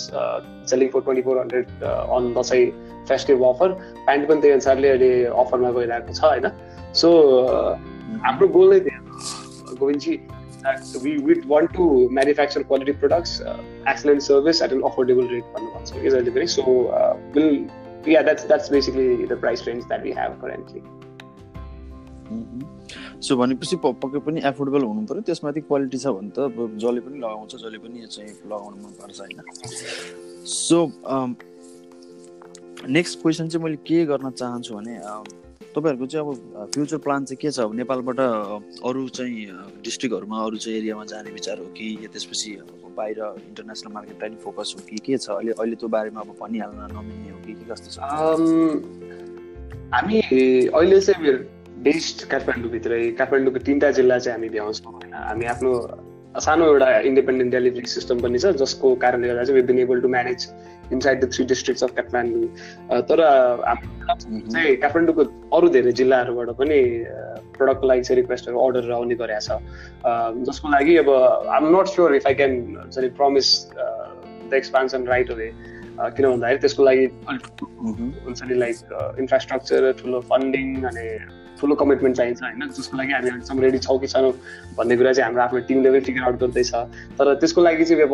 [SPEAKER 2] selling for twenty four hundred on Dashain festive offer pant पनि त्यही अनुसारले अहिले अफरमा गइरहेको छ होइन सो हाम्रो गोल नै थियो Govindji we would want to manufacture quality products, uh, excellent service at an affordable rate. Is delivery. So, uh, we'll, yeah, that's that's basically the price range that we have currently.
[SPEAKER 1] So भनेपछि पक्कै पनि affordable हुनु पऱ्यो त्यसमाथि quality छ भने त जसले पनि लगाउँछ जसले पनि यो चाहिँ लगाउनु मनपर्छ होइन। सो नेक्स्ट क्वेसन चाहिँ मैले के गर्न चाहन्छु भने तपाईँहरूको चाहिँ अब फ्युचर प्लान चाहिँ के छ? अब नेपालबाट अरू चाहिँ डिस्ट्रिक्टहरूमा अरू चाहिँ एरियामा जाने विचार हो कि या त्यसपछि बाहिर इन्टरनेसनल मार्केटलाई नि फोकस हो कि के छ? अहिले अहिले त्यो बारेमा अब भनिहाल्न नमिल्ने हो कि के कस्तो छ?
[SPEAKER 2] हामी अहिले चाहिँ बेस्ट काठमाडौँभित्रै काठमाडौँको तिनवटा जिल्ला चाहिँ हामी भ्याउँछौँ होइन। हामी आफ्नो सानो एउटा इन्डिपेन्डेन्ट डेलिभरी सिस्टम पनि छ जसको कारणले गर्दा चाहिँ been able to manage inside the three districts of Kathmandu तर हाम्रो चाहिँ काठमाडौँको अरू धेरै जिल्लाहरूबाट पनि प्रडक्टको लागि चाहिँ रिक्वेस्टहरू अर्डर आउने गरेको छ। जसको लागि अब I'm not sure if I can नि promise the expansion right away किन भन्दाखेरि त्यसको लागि हुन्छ नि लाइक इन्फ्रास्ट्रक्चर ठुलो फन्डिङ अनि ठुलो कमिटमेन्ट चाहिन्छ होइन जसको लागि हामी अहिलेसम्म रेडी छौँ कि छैनौँ भन्ने कुरा चाहिँ हाम्रो आफ्नो टिमले पनि फिगर आउट गर्दैछ तर त्यसको लागि चाहिँ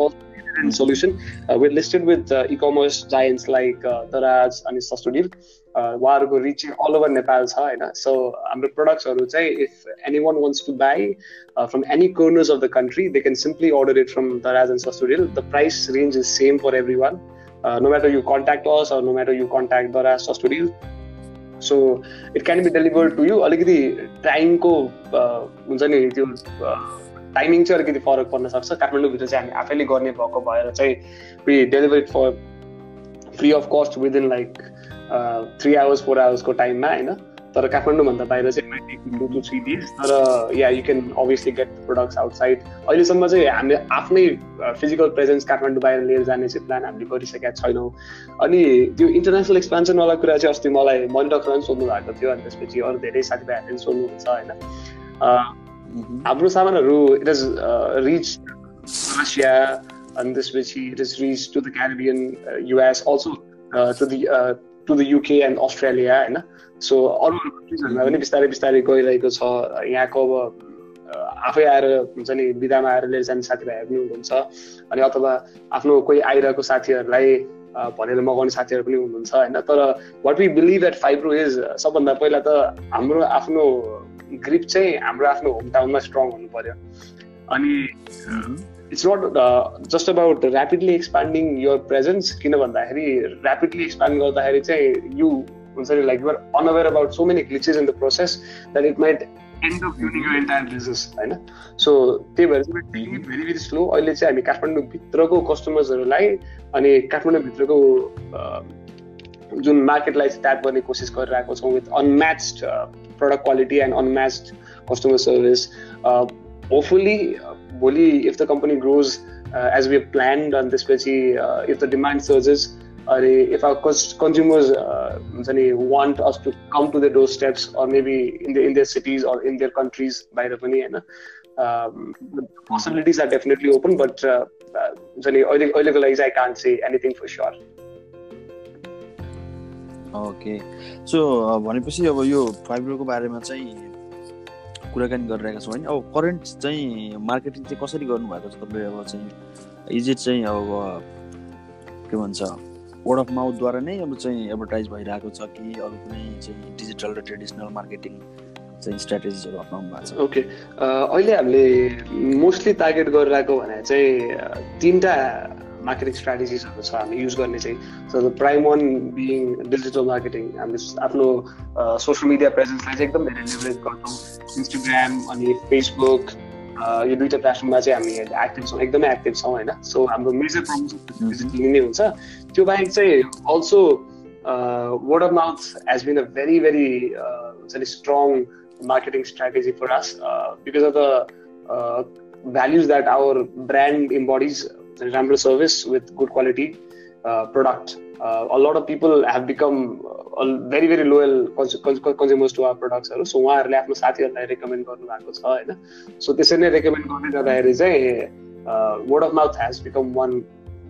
[SPEAKER 2] and solution. Uh, we're listed with uh, e-commerce giants like uh, Daraz and Sastudil. उहाँहरूको रिच चाहिँ अल ओभर नेपाल छ होइन सो हाम्रो प्रडक्ट्सहरू चाहिँ if anyone wants to buy from any corners of the country they can simply order it from Daraz and Sastodeal the price range is same for everyone no matter you contact us no matter you contact Daraz Sastodeal so it can be deliver to you अलिकति टाइमको हुन्छ नि त्यो timing चाहिँ अलिकति फरक पर्न सक्छ। काठमाडौँभित्र चाहिँ हामी आफैले गर्ने भएको भएर चाहिँ we deliver for free of cost within like three hours four आवर्सको टाइममा होइन? तर काठमाडौँभन्दा बाहिर चाहिँ टु तर या you can obviously get products outside अहिलेसम्म चाहिँ हामीले आफ्नै फिजिकल प्रेजेन्स काठमाडौँ बाहिर लिएर जाने चाहिँ प्लान हामीले गरिसकेका छैनौँ। अनि त्यो इन्टरनेसनल एक्सपान्सनवाला कुरा चाहिँ अस्ति मलाई मनिटकलाई पनि सोध्नु भएको थियो अनि त्यसपछि अरू धेरै साथीभाइहरूले पनि सोध्नुहुन्छ होइन? हाम्रो सामानहरू इट इज रिच रसिया अनि त्यसपछि it is reach to the Caribbean US also to the to the UK and Australia होइन? सो अरू अरू कन्ट्रिजहरूमा पनि बिस्तारै बिस्तारै गइरहेको छ। यहाँको अब आफै आएर हुन्छ नि बिदामा आएर लिएर जाने साथीभाइहरू पनि हुनुहुन्छ। अनि अथवा आफ्नो कोही आइरहेको साथीहरूलाई भनेर मगाउने साथीहरू पनि हुनुहुन्छ होइन? तर what we believe at Fibro is सबभन्दा पहिला त हाम्रो आफ्नो ग्रिप चाहिँ हाम्रो आफ्नो होम टाउनमा स्ट्रङ हुनु पर्यो। अनि it's not just about rapidly expanding your presence किन भन्दाखेरि ऱ्यापिडली एक्सपान्ड गर्दाखेरि चाहिँ यु हुन्छ नि like you're unaware about so many glitches in the process that it might end of युनिङ your entire business होइन सो त्यही भएर चाहिँ इट भेरी भेरी स्लो अहिले चाहिँ हामी काठमाडौँभित्रको कस्टमर्सहरूलाई अनि काठमाडौँभित्रको जुन मार्केटलाई चाहिँ ट्याप गर्ने कोसिस गरिरहेको छौँ with unmatched product quality and unmatched customer service. Uh, hopefully, Boli, if the company grows uh, as we have planned on this, uh, if the demand surges, if our consumers want us to come to their doorsteps or maybe in, the, in their cities or in their countries by the money, um, the possibilities are definitely open, but uh, I can't say anything for sure.
[SPEAKER 1] Okay so भनेपछि अब यो फाइब्रोको बारेमा चाहिँ कुराकानी गरिरहेका छौँ होइन। अब करेन्ट चाहिँ मार्केटिङ चाहिँ कसरी गर्नुभएको छ तपाईँले अब चाहिँ इज इट चाहिँ अब के भन्छ वर्ड अफ माउथद्वारा नै अब चाहिँ एडभर्टाइज भइरहेको छ कि अरू कुनै चाहिँ डिजिटल र ट्रेडिसनल मार्केटिङ चाहिँ स्ट्राटेजिजहरू अप्नाउनु भएको छ?
[SPEAKER 2] ओके अहिले हामीले मोस्टली टार्गेट गरिरहेको भने चाहिँ तिनवटा मार्केटिङ स्ट्राटेजिसहरू छ हामी युज गर्ने चाहिँ so the prime one being digital marketing हामीले आफ्नो सोसियल मिडिया प्रेजेन्सलाई चाहिँ एकदम धेरै लेभरेज गर्छौँ इन्स्टाग्राम अनि फेसबुक यो दुइटा प्लेटफर्ममा चाहिँ हामी एक्टिभ छौँ एकदमै एक्टिभ छौँ होइन सो हाम्रो मेजर प्रब्लम नै हुन्छ। त्यो बाहेक चाहिँ also word of mouth has been a very very हुन्छ नि strong marketing strategy for us uh, because of the uh, values that our brand embodies राम्रो service with good quality product a lot of people have become uh, very very loyal consumers to our productsहरू so उहाँहरूले आफ्नो साथीहरूलाई recommend गर्नुभएको छ होइन so त्यसरी नै रेकमेन्ड गर्दै जाँदाखेरि चाहिँ word of mouth has become one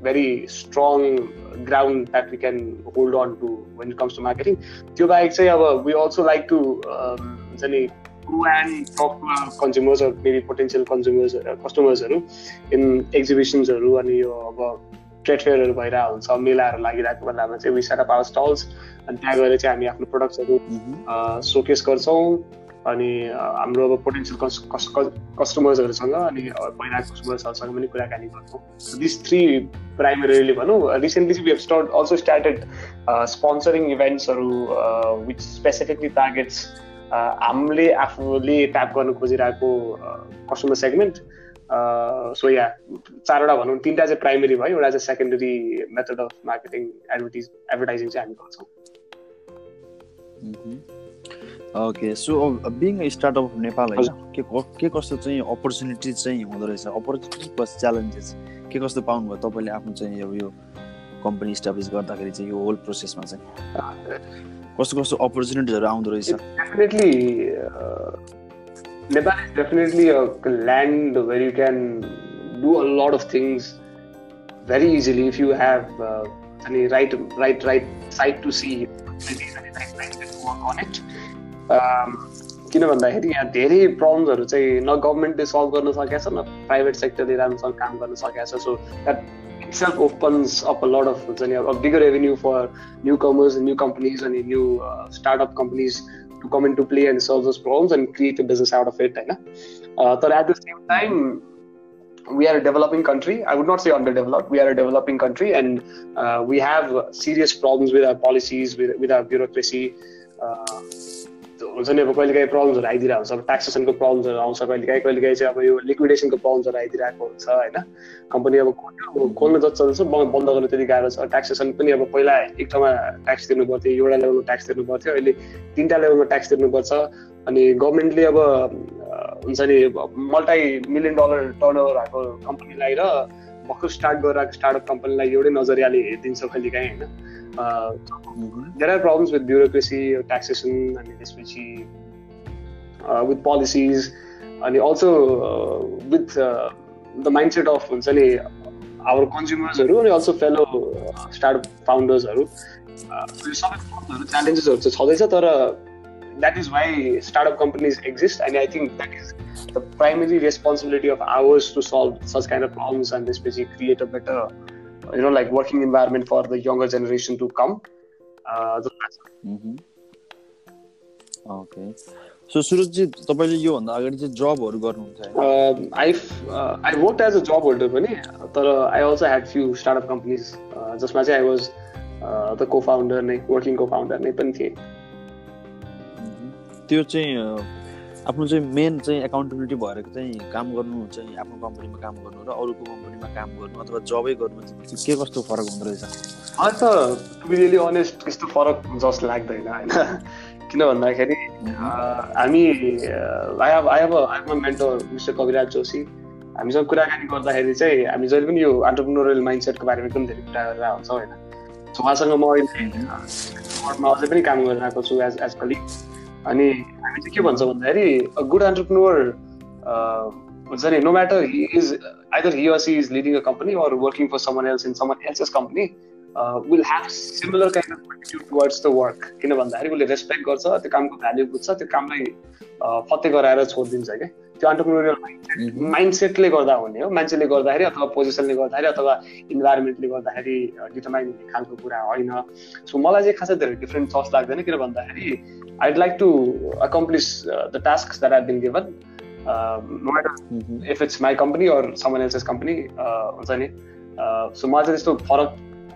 [SPEAKER 2] very strong ground that we can hold on to when it comes to marketing. त्यो बाहेक चाहिँ अब we also like to हुन्छ नि go and talk to our consumers or maybe potential consumers कस्टमर्सहरू in एक्जिबिसन्सहरू अनि यो अब ट्रेड फेयरहरू भइरहेको हुन्छ मेलाहरू लागिरहेको बेलामा चाहिँ विसार पावर स्टल्स अनि त्यहाँ गएर चाहिँ हामी आफ्नो प्रडक्ट्सहरू सोकेस गर्छौँ अनि हाम्रो अब पोटेन्सियल कस्टमर्सहरूसँग अनि पहिलाको कस्टमर्सहरूसँग पनि कुराकानी गर्छौँ दिस थ्री प्राइमेरीली भनौँ रिसेन्टली चाहिँ स्टार्ट अल्सो स्टार्टेड स्पोन्सरिङ इभेन्ट्सहरू विच स्पेसिफिकली टार्गेट्स हामीले आफूले ट्याप गर्न खोजिरहेको कस्टमर सेगमेन्ट सो या चारवटा भनौँ तिनवटा चाहिँ प्राइमेरी भयो एउटा चाहिँ secondary method of marketing advertise advertising चाहिँ हामी गर्छौँ।
[SPEAKER 1] Okay so being startup Nepal होइन के के कस्तो चाहिँ अपर्च्युनिटिज चाहिँ हुँदो रहेछ? अपर्च्युनिटी प्लस च्यालेन्जेस के कस्तो पाउनुभयो तपाईँले आफ्नो चाहिँ यो कम्पनी इस्टाब्लिस गर्दाखेरि चाहिँ यो होल प्रोसेसमा चाहिँ। कस्तो कस्तो अपर्च्युनिटिजहरू आउँदो रहेछ?
[SPEAKER 2] Nepal is definitely a land where you can do a lot of things very easily if you have अनि right right right side to see किन भन्दाखेरि यहाँ धेरै प्रब्लम्सहरू चाहिँ न गभर्मेन्टले सल्भ गर्न सकेको छ न प्राइभेट सेक्टरले राम्रोसँग काम गर्न सकेको छ so that itself opens up a lot of a bigger revenue for newcomers and new companies and new uh, startup companies to come into play and solve those problems and create a business out of it. Uh, but at the same time, we are a developing country. I would not say underdeveloped. We are a developing country, and uh, we have serious problems with our policies, with, with our bureaucracy. Uh, हुन्छ नि अब कहिलेकाहीँ प्रब्लम्सहरू आइदिरहेको हुन्छ अब ट्याक्सेसनको प्रब्लम्सहरू आउँछ कहिलेकाहीँ कहिलेकाहीँ चाहिँ अब यो लिक्विडेसनको प्रब्लम्सहरू आइदिरहेको हुन्छ होइन? कम्पनी अब खोल्न जति चल्छ बन्द गर्नु त्यति गाह्रो छ। ट्याक्सेसन पनि अब पहिला एक ठाउँमा ट्याक्स तिर्नु पर्थ्यो एउटा लेभलमा ट्याक्स तिर्नु पर्थ्यो अहिले तिनवटा लेभलमा ट्याक्स तिर्नुपर्छ। अनि गभर्मेन्टले अब हुन्छ नि multi million dollar turn over भएको कम्पनीलाई र भर्खर स्टार्ट गरेर स्टार्टअप कम्पनीलाई एउटै नजरियाले हेरिदिन्छ कहिलेकाहीँ होइन। There are problems with bureaucracy taxation अनि त्यसपछि विथ पोलिसिज अनि also with the mindset of हुन्छ नि आवर कन्ज्युमर्सहरू अनि अल्सो फेलो स्टार्टअप फाउन्डर्सहरू सबै च्यालेन्जेसहरू चाहिँ छँदैछ तर that is why startup companies exist अनि I think that is the primary responsibility of ours to solve such kind of problems and त्यसपछि create a better you know like working environment for the younger generation to come uh,
[SPEAKER 1] okay so Surajji तपाईँले योभन्दा अगाडि चाहिँ जबहरू गर्नुहुन्छ
[SPEAKER 2] I I work as a job holder पनि तर I also had few startup companies जसमा चाहिँ I was the co founder नै वर्किङ को फाउन्डर नै पनि थिएँ
[SPEAKER 1] त्यो चाहिँ आफ्नो चाहिँ मेन चाहिँ एकाउन्टेबिलिटी भएर चाहिँ काम गर्नु चाहिँ आफ्नो कम्पनीमा काम गर्नु र अरूको कम्पनीमा काम गर्नु अथवा जबै गर्नु के कस्तो फरक हुँदो रहेछ?
[SPEAKER 2] अन्त रियली अनेस्ट त्यस्तो फरक जस्तो लाग्दैन होइन। किन भन्दाखेरि हामी I I have I mentor mister Kabiraj Joshi हामीसँग कुराकानी गर्दाखेरि चाहिँ हामी जहिले पनि यो अन्टरप्रिनोरियल माइन्डसेटको बारेमा एकदम धेरै कुरा गरेर हुन्छौँ होइन। उहाँसँग म अहिले अझै पनि काम गरिरहेको छु एज एज कलिग अनि हामी चाहिँ के भन्छ भन्दाखेरि गुड एन्टरप्रिनर हुन्छ नि no matter he is either he she is leading a company or working for someone else in someone else's company will have similar kind of attitude towards the work किन भन्दाखेरि उसले respect गर्छ त्यो कामको value बुझ्छ त्यो कामलाई फत्ते गराएर छोडिदिन्छ क्या त्यो अन्टरप्रिनोरियल माइन्ड माइन्डसेटले गर्दा हुने हो। मान्छेले गर्दाखेरि अथवा पोजिसनले गर्दाखेरि अथवा इन्भाइरोमेन्टले गर्दाखेरि डिटर्माइन हुने खालको कुरा होइन। सो मलाई चाहिँ खासै धेरै डिफ्रेन्ट चर्च लाग्दैन किन भन्दाखेरि the tasks that I've been given, uh, no matter mm-hmm. if it's my company or someone else's company. हुन्छ नि? सो मलाई चाहिँ त्यस्तो फरक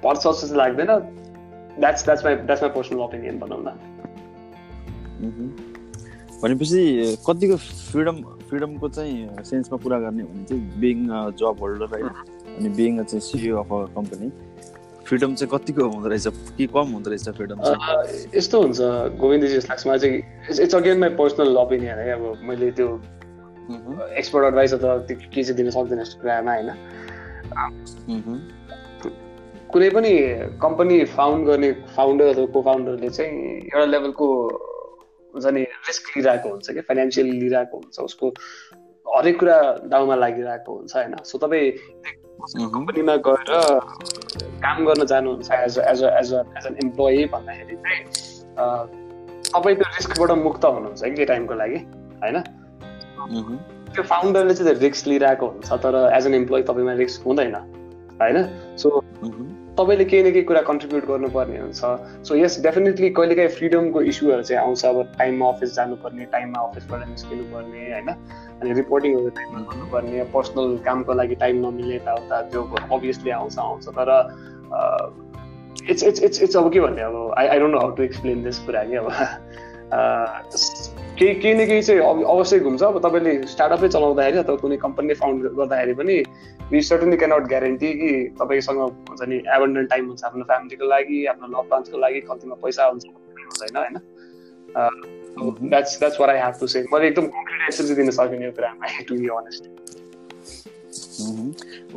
[SPEAKER 2] पर्छ जस्तो चाहिँ लाग्दैन। That's that's my that's my personal opinion भनौँ न।
[SPEAKER 1] भनेपछि कतिको फ्रिडम फ्रिडमको चाहिँ सेन्समा कुरा गर्ने भने चाहिँ बिङ जब होल्डर होइन अनि बिङ चाहिँ CEO of a company freedom चाहिँ कतिको हुँदो रहेछ? कि कम हुँदो रहेछ फ्रिडम
[SPEAKER 2] यस्तो हुन्छ गोविन्दजी जस्तो लाग्छ मलाई चाहिँ it's again my personal opinion है? अब मैले त्यो एक्सपर्ट एडभाइस अथवा त्यो के चाहिँ दिन सक्दैन यस्तो कुरामा होइन? कुनै पनि कम्पनी फाउन्ड गर्ने फाउन्डर अथवा को फाउन्डरले चाहिँ एउटा लेभलको हुन्छ नि रिस्क लिइरहेको हुन्छ कि फाइनेन्सियली लिइरहेको हुन्छ उसको हरेक कुरा दाउमा लागिरहेको हुन्छ होइन? सो तपाईँ कम्पनीमा गएर काम गर्न जानुहुन्छ as as as as an employee भन्दाखेरि चाहिँ तपाईँ त्यो रिस्कबाट मुक्त हुनुहुन्छ कि टाइमको लागि होइन? त्यो फाउन्डरले चाहिँ रिस्क लिइरहेको हुन्छ तर एज एन इम्प्लोइ तपाईँमा रिस्क हुँदैन होइन? सो तपाईँले केही न केही कुरा कन्ट्रिब्युट गर्नुपर्ने हुन्छ। सो यस डेफिनेटली कहिलेकाहीँ फ्रिडमको इस्युहरू चाहिँ आउँछ। अब टाइममा अफिस जानुपर्ने टाइममा अफिसबाट निस्किनु पर्ने होइन? अनि रिपोर्टिङहरू टाइममा गर्नुपर्ने पर्सनल कामको लागि टाइम नमिल्ने यताउता त्यो अभियसली आउँछ आउँछ। तर इट्स इट्स इट्स इट्स अब के भन्ने अब I I don't know how to explain this कुरा कि अब। केही केही न केही चाहिँ अवश्य घुम्छ अब तपाईँले स्टार्टअपै चलाउँदाखेरि अथवा कुनै कम्पनी फाउन्ड गर्दाखेरि पनि वी सर्टनली क्यानट ग्यारेन्टी कि तपाईँसँग हुन्छ नि एबन्डन टाइम हुन्छ आफ्नो फ्यामिलीको लागि आफ्नो लभ वान्सको लागि कतिमा पैसा हुन्छ हुँदैन होइन? That's that's what I have to say मैले एकदम कम्प्लिट एन्सर चाहिँ दिन सकिनँ यो कुरामा टु बी अनेस्ट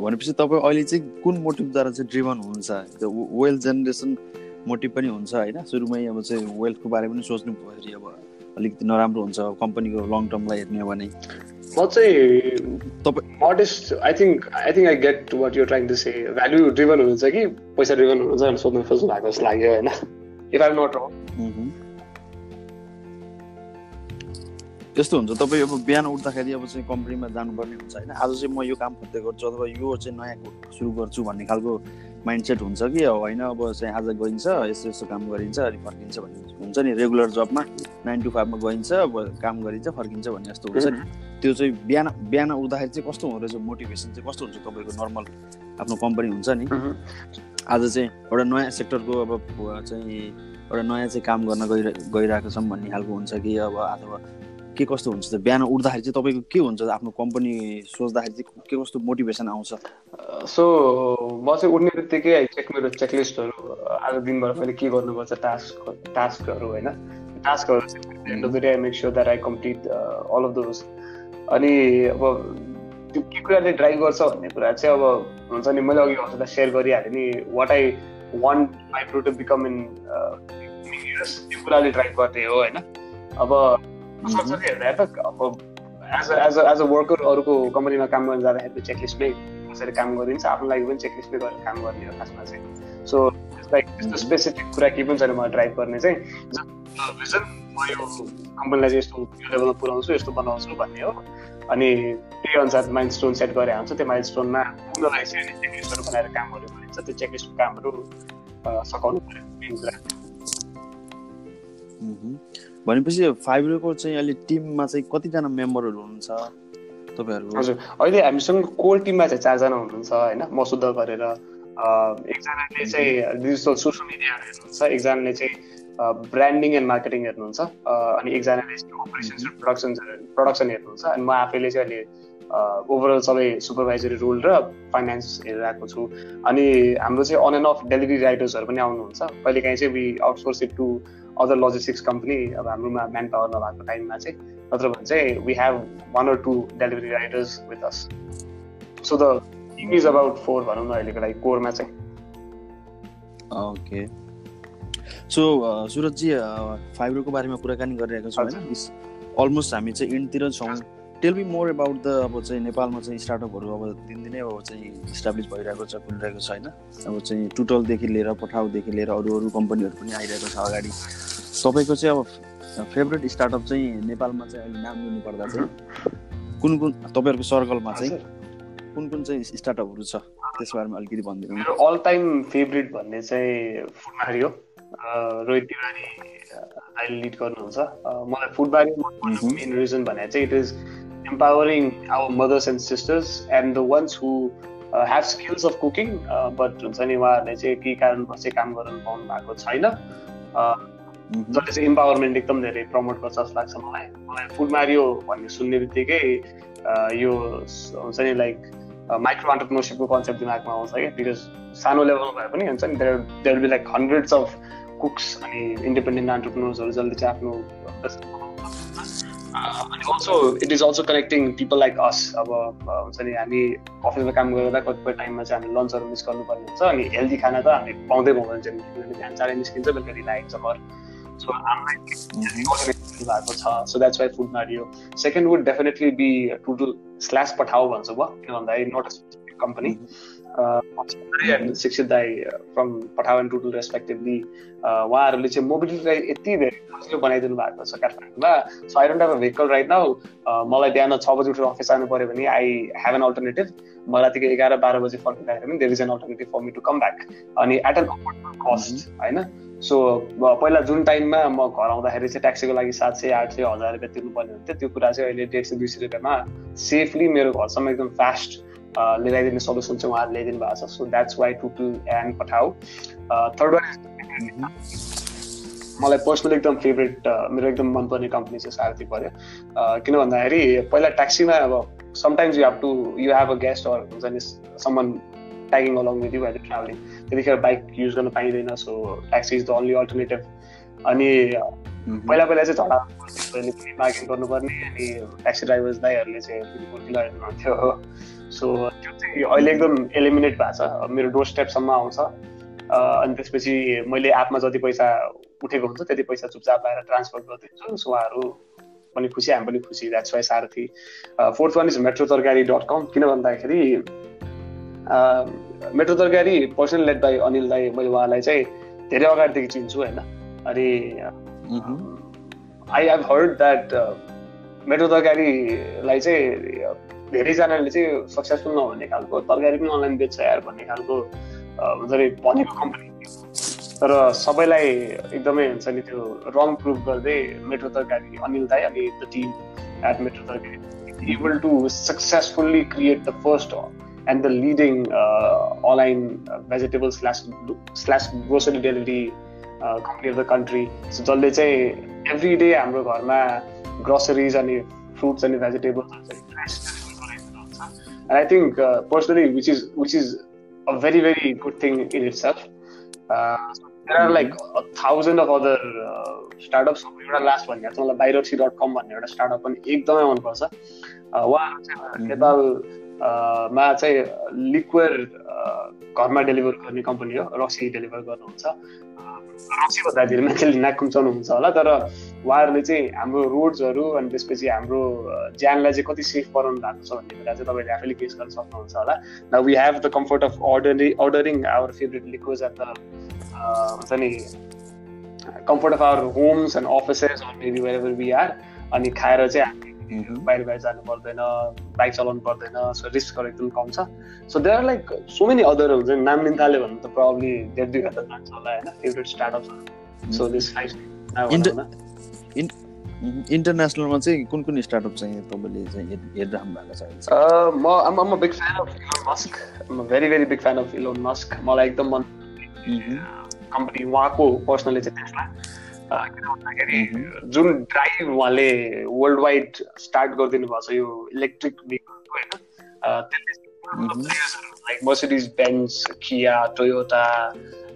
[SPEAKER 1] भनेपछि तपाईँ अहिले चाहिँ कुन मोटिभद्वारा चाहिँ ड्रिभन हुनुहुन्छ? वेल्थ जेनेरेसन मोटिभ पनि हुन्छ होइन? सुरुमै अब चाहिँ वेल्थको बारे पनि सोच्नु पर्यो अब अलिकति नराम्रो हुन्छ कम्पनीको लङ टर्मलाई हेर्ने हो भने।
[SPEAKER 2] म चाहिँ तपाईँ modest I think I think I get what you trying to say value driven हुनुहुन्छ कि पैसा ड्रिभन हुनुहुन्छ भनेर सोध्नु खोज्नु भएको जस्तो लाग्यो होइन? इफ आइम नट रङ
[SPEAKER 1] त्यस्तो हुन्छ तपाईँ अब बिहान उठ्दाखेरि अब चाहिँ कम्पनीमा जानुपर्ने हुन्छ होइन? आज चाहिँ म यो काम खोज्दै गर्छु अथवा यो चाहिँ नयाँ सुरु गर्छु भन्ने खालको माइन्डसेट हुन्छ कि होइन अब चाहिँ आज गइन्छ यस्तो यस्तो काम गरिन्छ अनि फर्किन्छ भन्ने हुन्छ नि रेगुलर जबमा नाइन टु फाइभमा गइन्छ अब काम गरिन्छ फर्किन्छ भन्ने जस्तो हुन्छ नि। त्यो चाहिँ बिहान बिहान उठ्दाखेरि चाहिँ कस्तो हुँदो रहेछ? मोटिभेसन चाहिँ कस्तो हुन्छ? तपाईँको नर्मल आफ्नो कम्पनी हुन्छ नि। आज चाहिँ एउटा नयाँ सेक्टरको अब चाहिँ एउटा नयाँ चाहिँ काम गर्न गइरह गइरहेको छौँ भन्ने खालको हुन्छ कि? अब अथवा के कस्तो हुन्छ बिहान उठ्दाखेरि चाहिँ तपाईँको के हुन्छ आफ्नो कम्पनी सोच्दाखेरि चाहिँ के कस्तो मोटिभेसन आउँछ?
[SPEAKER 2] सो म चाहिँ उठ्ने बित्तिकै चेक मेरो चेकलिस्टहरू आज दिनभर मैले के गर्नुपर्छ टास्क टास्कहरू होइन? टास्कहरू end of the day I make sure that I complete all of those अनि अब त्यो के कुराले ड्राइभ गर्छ भन्ने कुरा चाहिँ अब हुन्छ नि मैले अघि हजुरलाई सेयर गरिहालेँ नि what I want my pro to become in त्यो कुराले ड्राइभ गर्ने हो होइन? अब हेर्दा त अब as a as a as a worker अरूको कम्पनीमा काम गर्न जाँदाखेरि त्यो चेकलिस्टमै कसरी काम गरिदिन्छ आफ्नो लागि पनि चेकलिस्टमै गरेर काम गर्ने हो खासमा चाहिँ। सो लाइक त्यस्तो स्पेसिफिक कुरा केही पनि छैन मलाई ड्राइभ गर्ने चाहिँ। भिजन म यो कम्पनीलाई चाहिँ यस्तो लेभलमा पुऱ्याउँछु यस्तो बनाउँछु भन्ने हो। अनि त्यही अनुसार माइल स्टोन सेट गरेर हुन्छ त्यो माइल स्टोनमा पुग्नलाई चाहिँ चेकलिस्टहरू बनाएर कामहरू गरिन्छ त्यो चेकलिस्टको कामहरू सघाउनु पऱ्यो मेन कुरा।
[SPEAKER 1] भनेपछि फाइबरको चाहिँ अहिले टिममा चाहिँ कतिजना मेम्बरहरू हुनुहुन्छ? तपाईँहरू
[SPEAKER 2] हजुर। अहिले हामीसँग कोर टिममा चाहिँ चारजना हुनुहुन्छ होइन? म शुद्ध गरेर एकजनाले चाहिँ डिजिटल सोसियल मिडियाहरू हेर्नुहुन्छ एकजनाले चाहिँ ब्रान्डिङ एन्ड मार्केटिङ हेर्नुहुन्छ अनि एकजनाले चाहिँ अपरेसन्स र प्रडक्सन हेर्नुहुन्छ। अनि म आफैले चाहिँ अहिले ओभरअल सबै सुपरभाइजरी रोल र फाइनेन्स हेरिरहेको छु। अनि हाम्रो चाहिँ अन एन्ड अफ डेलिभरी राइटर्सहरू पनि आउनुहुन्छ। कहिलेकाहीँ चाहिँ we outsource it to other logistics company अब हाम्रोमा म्यान पावर नभएको टाइममा चाहिँ नत्र भने चाहिँ we have one or two delivery riders with us so the team is about four भनौँ न अहिलेको लागि कोरमा चाहिँ।
[SPEAKER 1] ओके सो सुरजजी फाइबरको बारेमा कुराकानी गरिरहेको छौँ होइन? अलमोस्ट हामी चाहिँ इन्डतिर छौँ। Tell be more about the अब चाहिँ नेपालमा चाहिँ स्टार्टअपहरू अब दिनदिनै अब चाहिँ इस्टाब्लिस भइरहेको छ खुलिरहेको छ होइन? अब चाहिँ टुटलदेखि लिएर पठाउदेखि लिएर अरू अरू कम्पनीहरू पनि आइरहेको छ अगाडि। सबैको चाहिँ अब फेभरेट स्टार्टअप चाहिँ नेपालमा चाहिँ अहिले नाम लिनु पर्दा चाहिँ कुन कुन तपाईँहरूको सर्कलमा चाहिँ कुन कुन चाहिँ स्टार्टअपहरू छ? त्यस बारेमा अलिकति भनिदिनु
[SPEAKER 2] मेरो अल टाइम फेभरेट भन्ने चाहिँ फुडमारी हो। रोहित तिवारी अहिले लिड गर्नुहुन्छ। मलाई फुडबारी मेन रिजन भने चाहिँ it is empowering our mothers and sisters and the ones who uh, have skills of cooking. Uh, but हुन्छ नि उहाँहरूले चाहिँ केही कारणवश चाहिँ काम गर्न पाउनु भएको छैन। जसले चाहिँ इम्पावरमेन्ट एकदम धेरै प्रमोट गर्छ जस्तो लाग्छ मलाई। मलाई फुड मारियो भन्ने सुन्ने बित्तिकै यो हुन्छ नि लाइक माइक्रो अन्टरप्रिनरसिपको कन्सेप्ट दिमागमा आउँछ क्या। बिकज सानो लेभलमा भए पनि हुन्छ नि there there be like hundreds of cooks अनि इन्डिपेन्डेन्ट अन्टरप्रिनर्सहरू जसले चाहिँ आफ्नो अनि also it is also connecting people like us अब हुन्छ नि हामी अफिसमा काम गर्दा कतिपय टाइममा चाहिँ हामी लन्चहरू मिस गर्नुपर्ने हुन्छ अनि हेल्दी खाना त हामी पाउँदै पाउँदैन किनभने बिहान चाँडै निस्किन्छ बेलुका ढिला आइन्छ घर। सो भएको छ। So that's why Foodmario second would definitely be Tootle slash Pathao भन्छ भयो किन भन्दाखेरि नट कम्पनी शिक्षित दाई फ्रम पठाउ एन्ड टुटुल रेस्पेक्टिभली उहाँहरूले चाहिँ मोबिलिटीलाई यति धेरै सजिलो बनाइदिनु भएको छ काठमाडौँमा so I don't have a vehicle right now मलाई बिहान छ बजी उठेर अफिस जानु पऱ्यो भने आई हेभ एन अल्टरनेटिभ म रातिको एघार बाह्र बजी फर्किँदाखेरि पनि there is an alternative for me to come back अनि एट एन कस्ट होइन सो पहिला जुन टाइममा म घर आउँदाखेरि चाहिँ ट्याक्सीको लागि सात सय आठ सय हजार रुपियाँ तिर्नुपर्ने हुन्थ्यो त्यो कुरा चाहिँ अहिले डेढ सय दुई सय रुपियाँमा सेफली मेरो घरसम्म एकदम फास्ट ल्याइदिने सल्युसन चाहिँ उहाँहरूले ल्याइदिनु भएको छ so that's why Tootle and Pathao third one मलाई पर्सनली एकदम फेभरेट मेरो एकदम मनपर्ने कम्पनी चाहिँ सारथी पऱ्यो किन भन्दाखेरि पहिला ट्याक्सीमा अब sometimes you have to you have a guest or हुन्छ नि सम्मान ट्यागिङ अलङ विथ यु अहिले ट्राभलिङ त्यतिखेर बाइक युज गर्न पाइँदैन so taxi is the only alternative अनि पहिला पहिला चाहिँ झडा मार्केट गर्नुपर्ने अनि ट्याक्सी ड्राइभर्स दाईहरूले चाहिँ कुर्ती लगाइदिनुहुन्थ्यो सो त्यो चाहिँ अहिले एकदम एलिमिनेट भएको छ। मेरो डोर स्टेपसम्म आउँछ अनि त्यसपछि मैले एपमा जति पैसा उठेको हुन्छ त्यति पैसा चुपचाप आएर ट्रान्सफर गरिदिन्छु। सो उहाँहरू पनि खुसी हामी पनि खुसी। That's why Sarathi. Fourth one is metro Tarkari dot com किन भन्दाखेरि मेट्रो तरकारी पर्सनल लेड बाई अनिल दाई मैले उहाँलाई चाहिँ धेरै अगाडिदेखि चिन्छु होइन? अनि I have heard that metro तरकारीलाई चाहिँ धेरैजनाले चाहिँ सक्सेसफुल नहुने खालको तरकारी पनि अनलाइन बेच्छ यार भन्ने खालको हुन्छ नि भनेको कम्पनी तर सबैलाई एकदमै हुन्छ नि त्यो रङ प्रुभ गर्दै मेट्रो तरकारी अनिल दाई अनि the team at metro Tarkari able to successfully create the first online uh, vegetable slash slash grocery delivery uh, company of the country. So जसले चाहिँ एभ्री डे हाम्रो घरमा ग्रोसरिज अनि फ्रुट्स अनि vegetables and I think uh, personally, which is which is a very very good thing in itself. Uh, there are like a thousand of other uh, startups. एउटा last भन्ने मलाई बाइरोक्सी dot कम भन्ने एउटा startup पनि एकदमै मनपर्छ उहाँहरू चाहिँ नेपाल मा चाहिँ लिक्वेयर घरमा डेलिभर गर्ने कम्पनी हो रक्सी डेलिभर गर्नुहुन्छ रक्सीभन्दा धेरै मान्छेले नाक कुम्चाउनुहुन्छ होला। तर उहाँहरूले चाहिँ हाम्रो रोड्सहरू अनि त्यसपछि हाम्रो ज्यानलाई चाहिँ कति सेफ बनाउनु भएको छ भन्ने कुरा चाहिँ तपाईँले आफैले केस गर्न सक्नुहुन्छ होला। न we have the comfort of ordering ordering our favourite liquids at the हुन्छ नि comfort of our homes and offices maybe we are अनि खाएर चाहिँ हामी बाहिर बाहिर जानु पर्दैन बाइक चलाउनु पर्दैन सो रिस्कहरू एकदम कम छ। So there are like so many other हुन्छ नाम लिन थाल्यो भने त प्रब्लली डेढ दुई घन्टा जान्छ होला होइन? फेभरेट स्टार्टअप सो दिस
[SPEAKER 1] इन्टरनेसनलमा चाहिँ कुन कुन स्टार्टअप चाहिँ तपाईँले चाहिँ हेरिराख्नु भएको
[SPEAKER 2] छ म am big fan of Elon Musk very very big fan of Elon Musk मलाई एकदम मन कम्पनी उहाँको पर्सनली चाहिँ त्यसमा किन भन्दाखेरि जुन ड्राइभ उहाँले वर्ल्ड वाइड स्टार्ट गरिदिनु भएको छ यो इलेक्ट्रिक भेहिकलको होइन त्यसले like Mercedes Benz Kia Toyota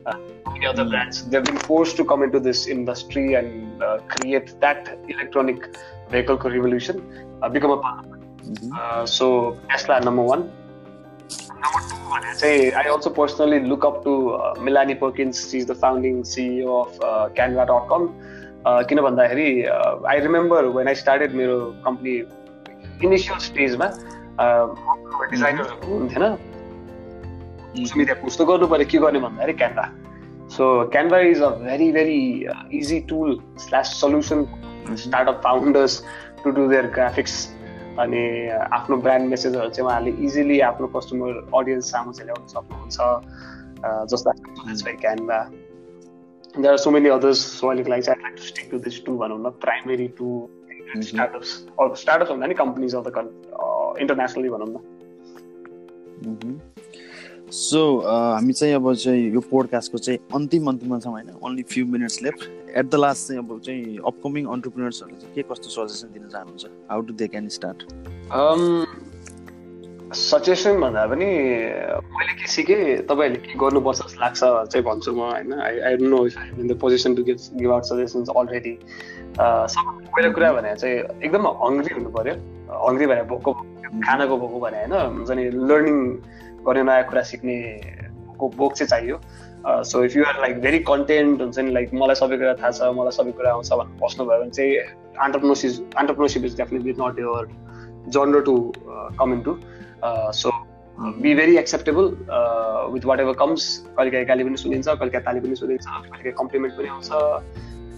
[SPEAKER 2] many other brands they've been forced to come into this industry and uh, create that electronic vehicle revolution uh, become a part of it. Mm-hmm. Uh, so Tesla number one say I also personally look up to uh, Melanie Perkins. She's the founding CEO of uh, Canva.com. किन भन्दाखेरि I remember when I started मेरो company initial स्टेजमा डिजाइनरहरू हुन्थेन। सुमित कस्तो गर्नु पऱ्यो के गर्ने भन्दाखेरि Canva so Canva is a very very easy tool slash solution startup founders to do their graphics अनि आफ्नो ब्रान्ड मेसेजहरू चाहिँ उहाँहरूले इजिली आफ्नो कस्टमर अडियन्स सामु चाहिँ ल्याउन सक्नुहुन्छ जस्तो Canva there are so many others so अहिलेको लागि चाहिँ to stick to this to भनौँ न प्राइमेरी टु स्टार्टअप्स स्टार्टअप्स भन्दा नि कम्पनीज अफ द इन्टरनेसनली भनौँ न।
[SPEAKER 1] सो हामी चाहिँ अब चाहिँ यो पोडकास्टको चाहिँ अन्तिम अन्तिममा छौँ होइन। Only few minutes left at the last चाहिँ अब चाहिँ अपकमिङ अन्टरप्रिनर्सहरूले चाहिँ के कस्तो सजेसन दिन चाहनुहुन्छ? How to they can start
[SPEAKER 2] suggestion भन्दा पनि मैले के सिकेँ तपाईँहरूले के गर्नुपर्छ जस्तो लाग्छ चाहिँ भन्छु म होइन। I I don't know if I in the position to give give out suggestions already सबभन्दा पहिलो कुरा भने चाहिँ एकदम हङ्ग्री हुनु पऱ्यो हङ्ग्री भने भोको खानाको भोको भने होइन हुन्छ नि लर्निङ गर्ने नयाँ कुरा सिक्ने बोक चाहिँ चाहियो। So if you are like very content हुन्छ नि लाइक मलाई सबै कुरा थाहा छ मलाई सबै कुरा आउँछ भनेर बस्नुभयो भने चाहिँ entrepreneurship entrepreneurship is definitely not your genre to come in to so be very acceptable with whatever comes कहिलेकाहीँ गाली पनि सुनिन्छ कहिलेकाहीँ ताली पनि सुनिन्छ कहिलेकाहीँ कम्प्लिमेन्ट पनि आउँछ।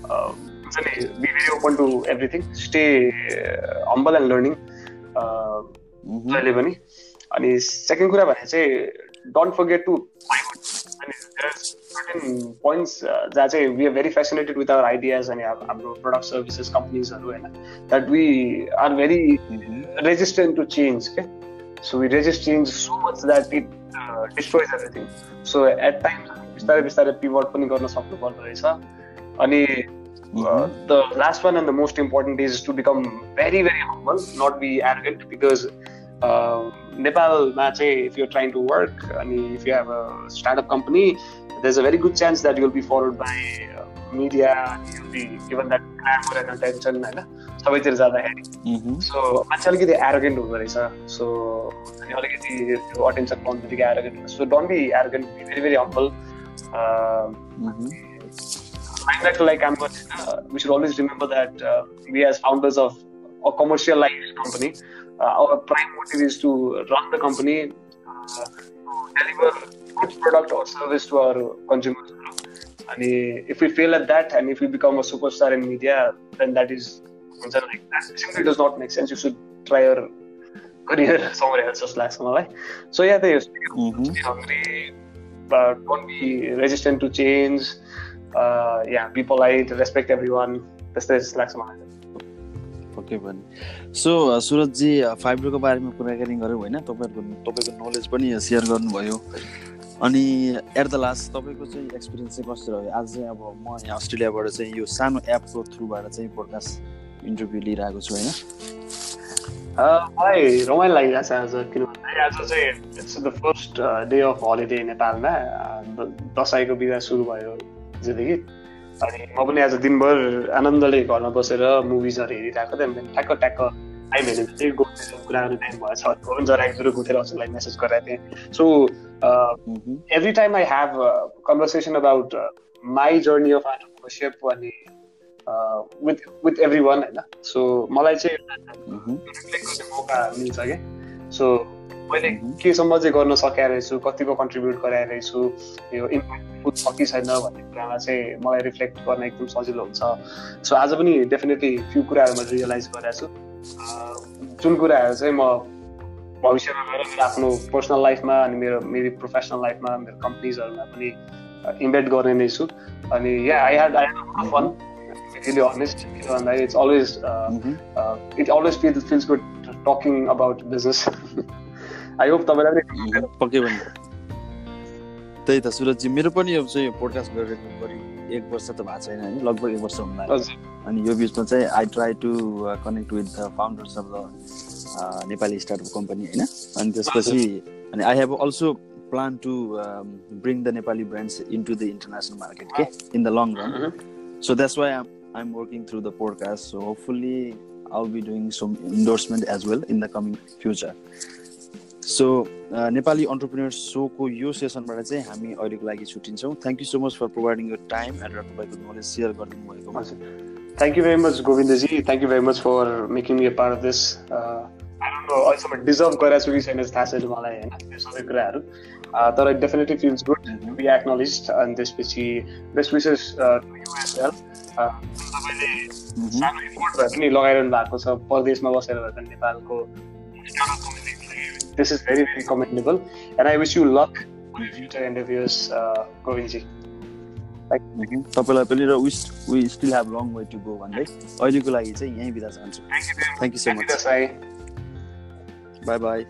[SPEAKER 2] हुन्छ नि be very open to everything stay humble and learning जहिले पनि। अनि सेकेन्ड कुरा भने चाहिँ don't forget to certain points जहाँ चाहिँ we are very fascinated with our ideas अनि हाम्रो प्रडक्ट सर्भिसेस कम्पनीजहरू होइन that we are very resistant to change के so we resist change so much that it destroys everything so at times बिस्तारै बिस्तारै pivot पनि गर्न सक्नुपर्दो रहेछ। अनि the last one and the most important is to become very very humble not be arrogant because नेपालमा चाहिँ if you trying to work अनि if you have a startup company there's a very good chance that you'll be followed by uh, media you'll be given that glamour and attention होइन सबैतिर जाँदाखेरि so मान्छे अलिकति arrogant हुँदो रहेछ so अनि अलिकति त्यो अटेन्सन पाउनु बित्तिकै एरोगेन्ट हुन्छ so don't be arrogant be very very humble Going back to like Amber, uh, we should always remember that uh, we as founders of a commercialized company, uh, Uh, our prime motive is to run the company uh, deliver good product or service to our consumers. And if we fail at that and if we become a superstar in media, then that is like that simply does not make sense. You should try your career somewhere else, just like somewhere. So yeah, they stay, mm-hmm. hungry, but don't be resistant to change. Uh, yeah, be polite, respect everyone. That's just like somewhere.
[SPEAKER 1] पक्कै पनि so सुरजजी फाइबरको बारेमा कुराकानी गऱ्यौँ होइन तपाईँहरूको तपाईँको knowledge पनि share गर्नुभयो। अनि एट द लास्ट तपाईँको चाहिँ एक्सपिरियन्स चाहिँ कस्तो रह्यो? आज चाहिँ अब म यहाँ अस्ट्रेलियाबाट चाहिँ यो सानो एपको थ्रुबाट चाहिँ पोडकास्ट इन्टरभ्यू लिइरहेको छु होइन?
[SPEAKER 2] मलाई रमाइलो लागिरहेको छ आज किनभने आज चाहिँ it's the first day of holiday नेपालमा। दसैँको बिदा सुरु भयो हिजोदेखि अनि म पनि आज दिनभर आनन्दले घरमा बसेर मुभिजहरू हेरिरहेको थिएँ। ठ्याक्क ट्याक्क टाइम भने चाहिँ गोविन्दको कुरा गर्ने टाइम भएछ पनि जरा एक दुई गुथेर हजुरलाई मेसेज गरेको थिएँ। So every time I have conversation about my journey of entrepreneurship अनि विथ विथ एभ्री वान होइन? सो मलाई चाहिँ गर्ने मौका मिल्छ क्या। सो मैले केसम्म चाहिँ गर्न सकिया रहेछु कतिको कन्ट्रिब्युट गराइरहेछु यो इम्प्याक्टफुल छ कि छैन भन्ने कुरामा चाहिँ मलाई रिफ्लेक्ट गर्न एकदम सजिलो हुन्छ। सो आज पनि डेफिनेटली फ्यु कुराहरू मैले रियलाइज गरेको छु। जुन कुराहरू चाहिँ म भविष्यमा गएर मेरो आफ्नो पर्सनल लाइफमा अनि मेरो मेरो प्रोफेसनल लाइफमा मेरो कम्पनीजहरूमा पनि इन्भेस्ट गर्ने नै छु। अनि yeah I had I had fun really honest. And it's always uh, mm-hmm. uh, it always feels feels good talking about business. I hope तपाईँलाई पनि
[SPEAKER 1] पक्कै पनि त्यही त सुरजजी मेरो पनि अब चाहिँ पोडकास्ट गरेर करिब एक वर्ष त भएको छैन होइन लगभग एक वर्ष हुनु अनि यो बिचमा चाहिँ I try to connect with the founders of the Nepali startup company होइन अनि त्यसपछि अनि I have also plan to bring the Nepali brands in to the international market के in the long run so that's why I am working through the podcast so hopefully I will be doing some endorsement as well in the coming future so Nepali entrepreneur सोको यो सेसनबाट चाहिँ हामी अहिलेको लागि छुट्टिन्छौँ। Thank you so much for providing your time and तपाईँको knowledge share गरिदिनु भएको
[SPEAKER 2] thank you very much Govindji thank you very much for making a part of this अहिलेसम्म डिजर्भ गरेको छु कि छैन थाहा छैन मलाई होइन त्यो सबै कुराहरू तर definitely feels good be acknowledge अनि त्यसपछि बेस्ट विसेस यु वेल तपाईँले सानो इफोर्ट भए पनि लगाइरहनु भएको छ। परदेशमा बसेर भए पनि नेपालको this is very, very commendable. And I wish you luck for your future endeavors, uh, Govindji.
[SPEAKER 1] तपाईँलाई पनि र wish we still have long way to go भन्दै अहिलेको लागि चाहिँ यहीँ बिदा चाहन्छु thank you so much bye bye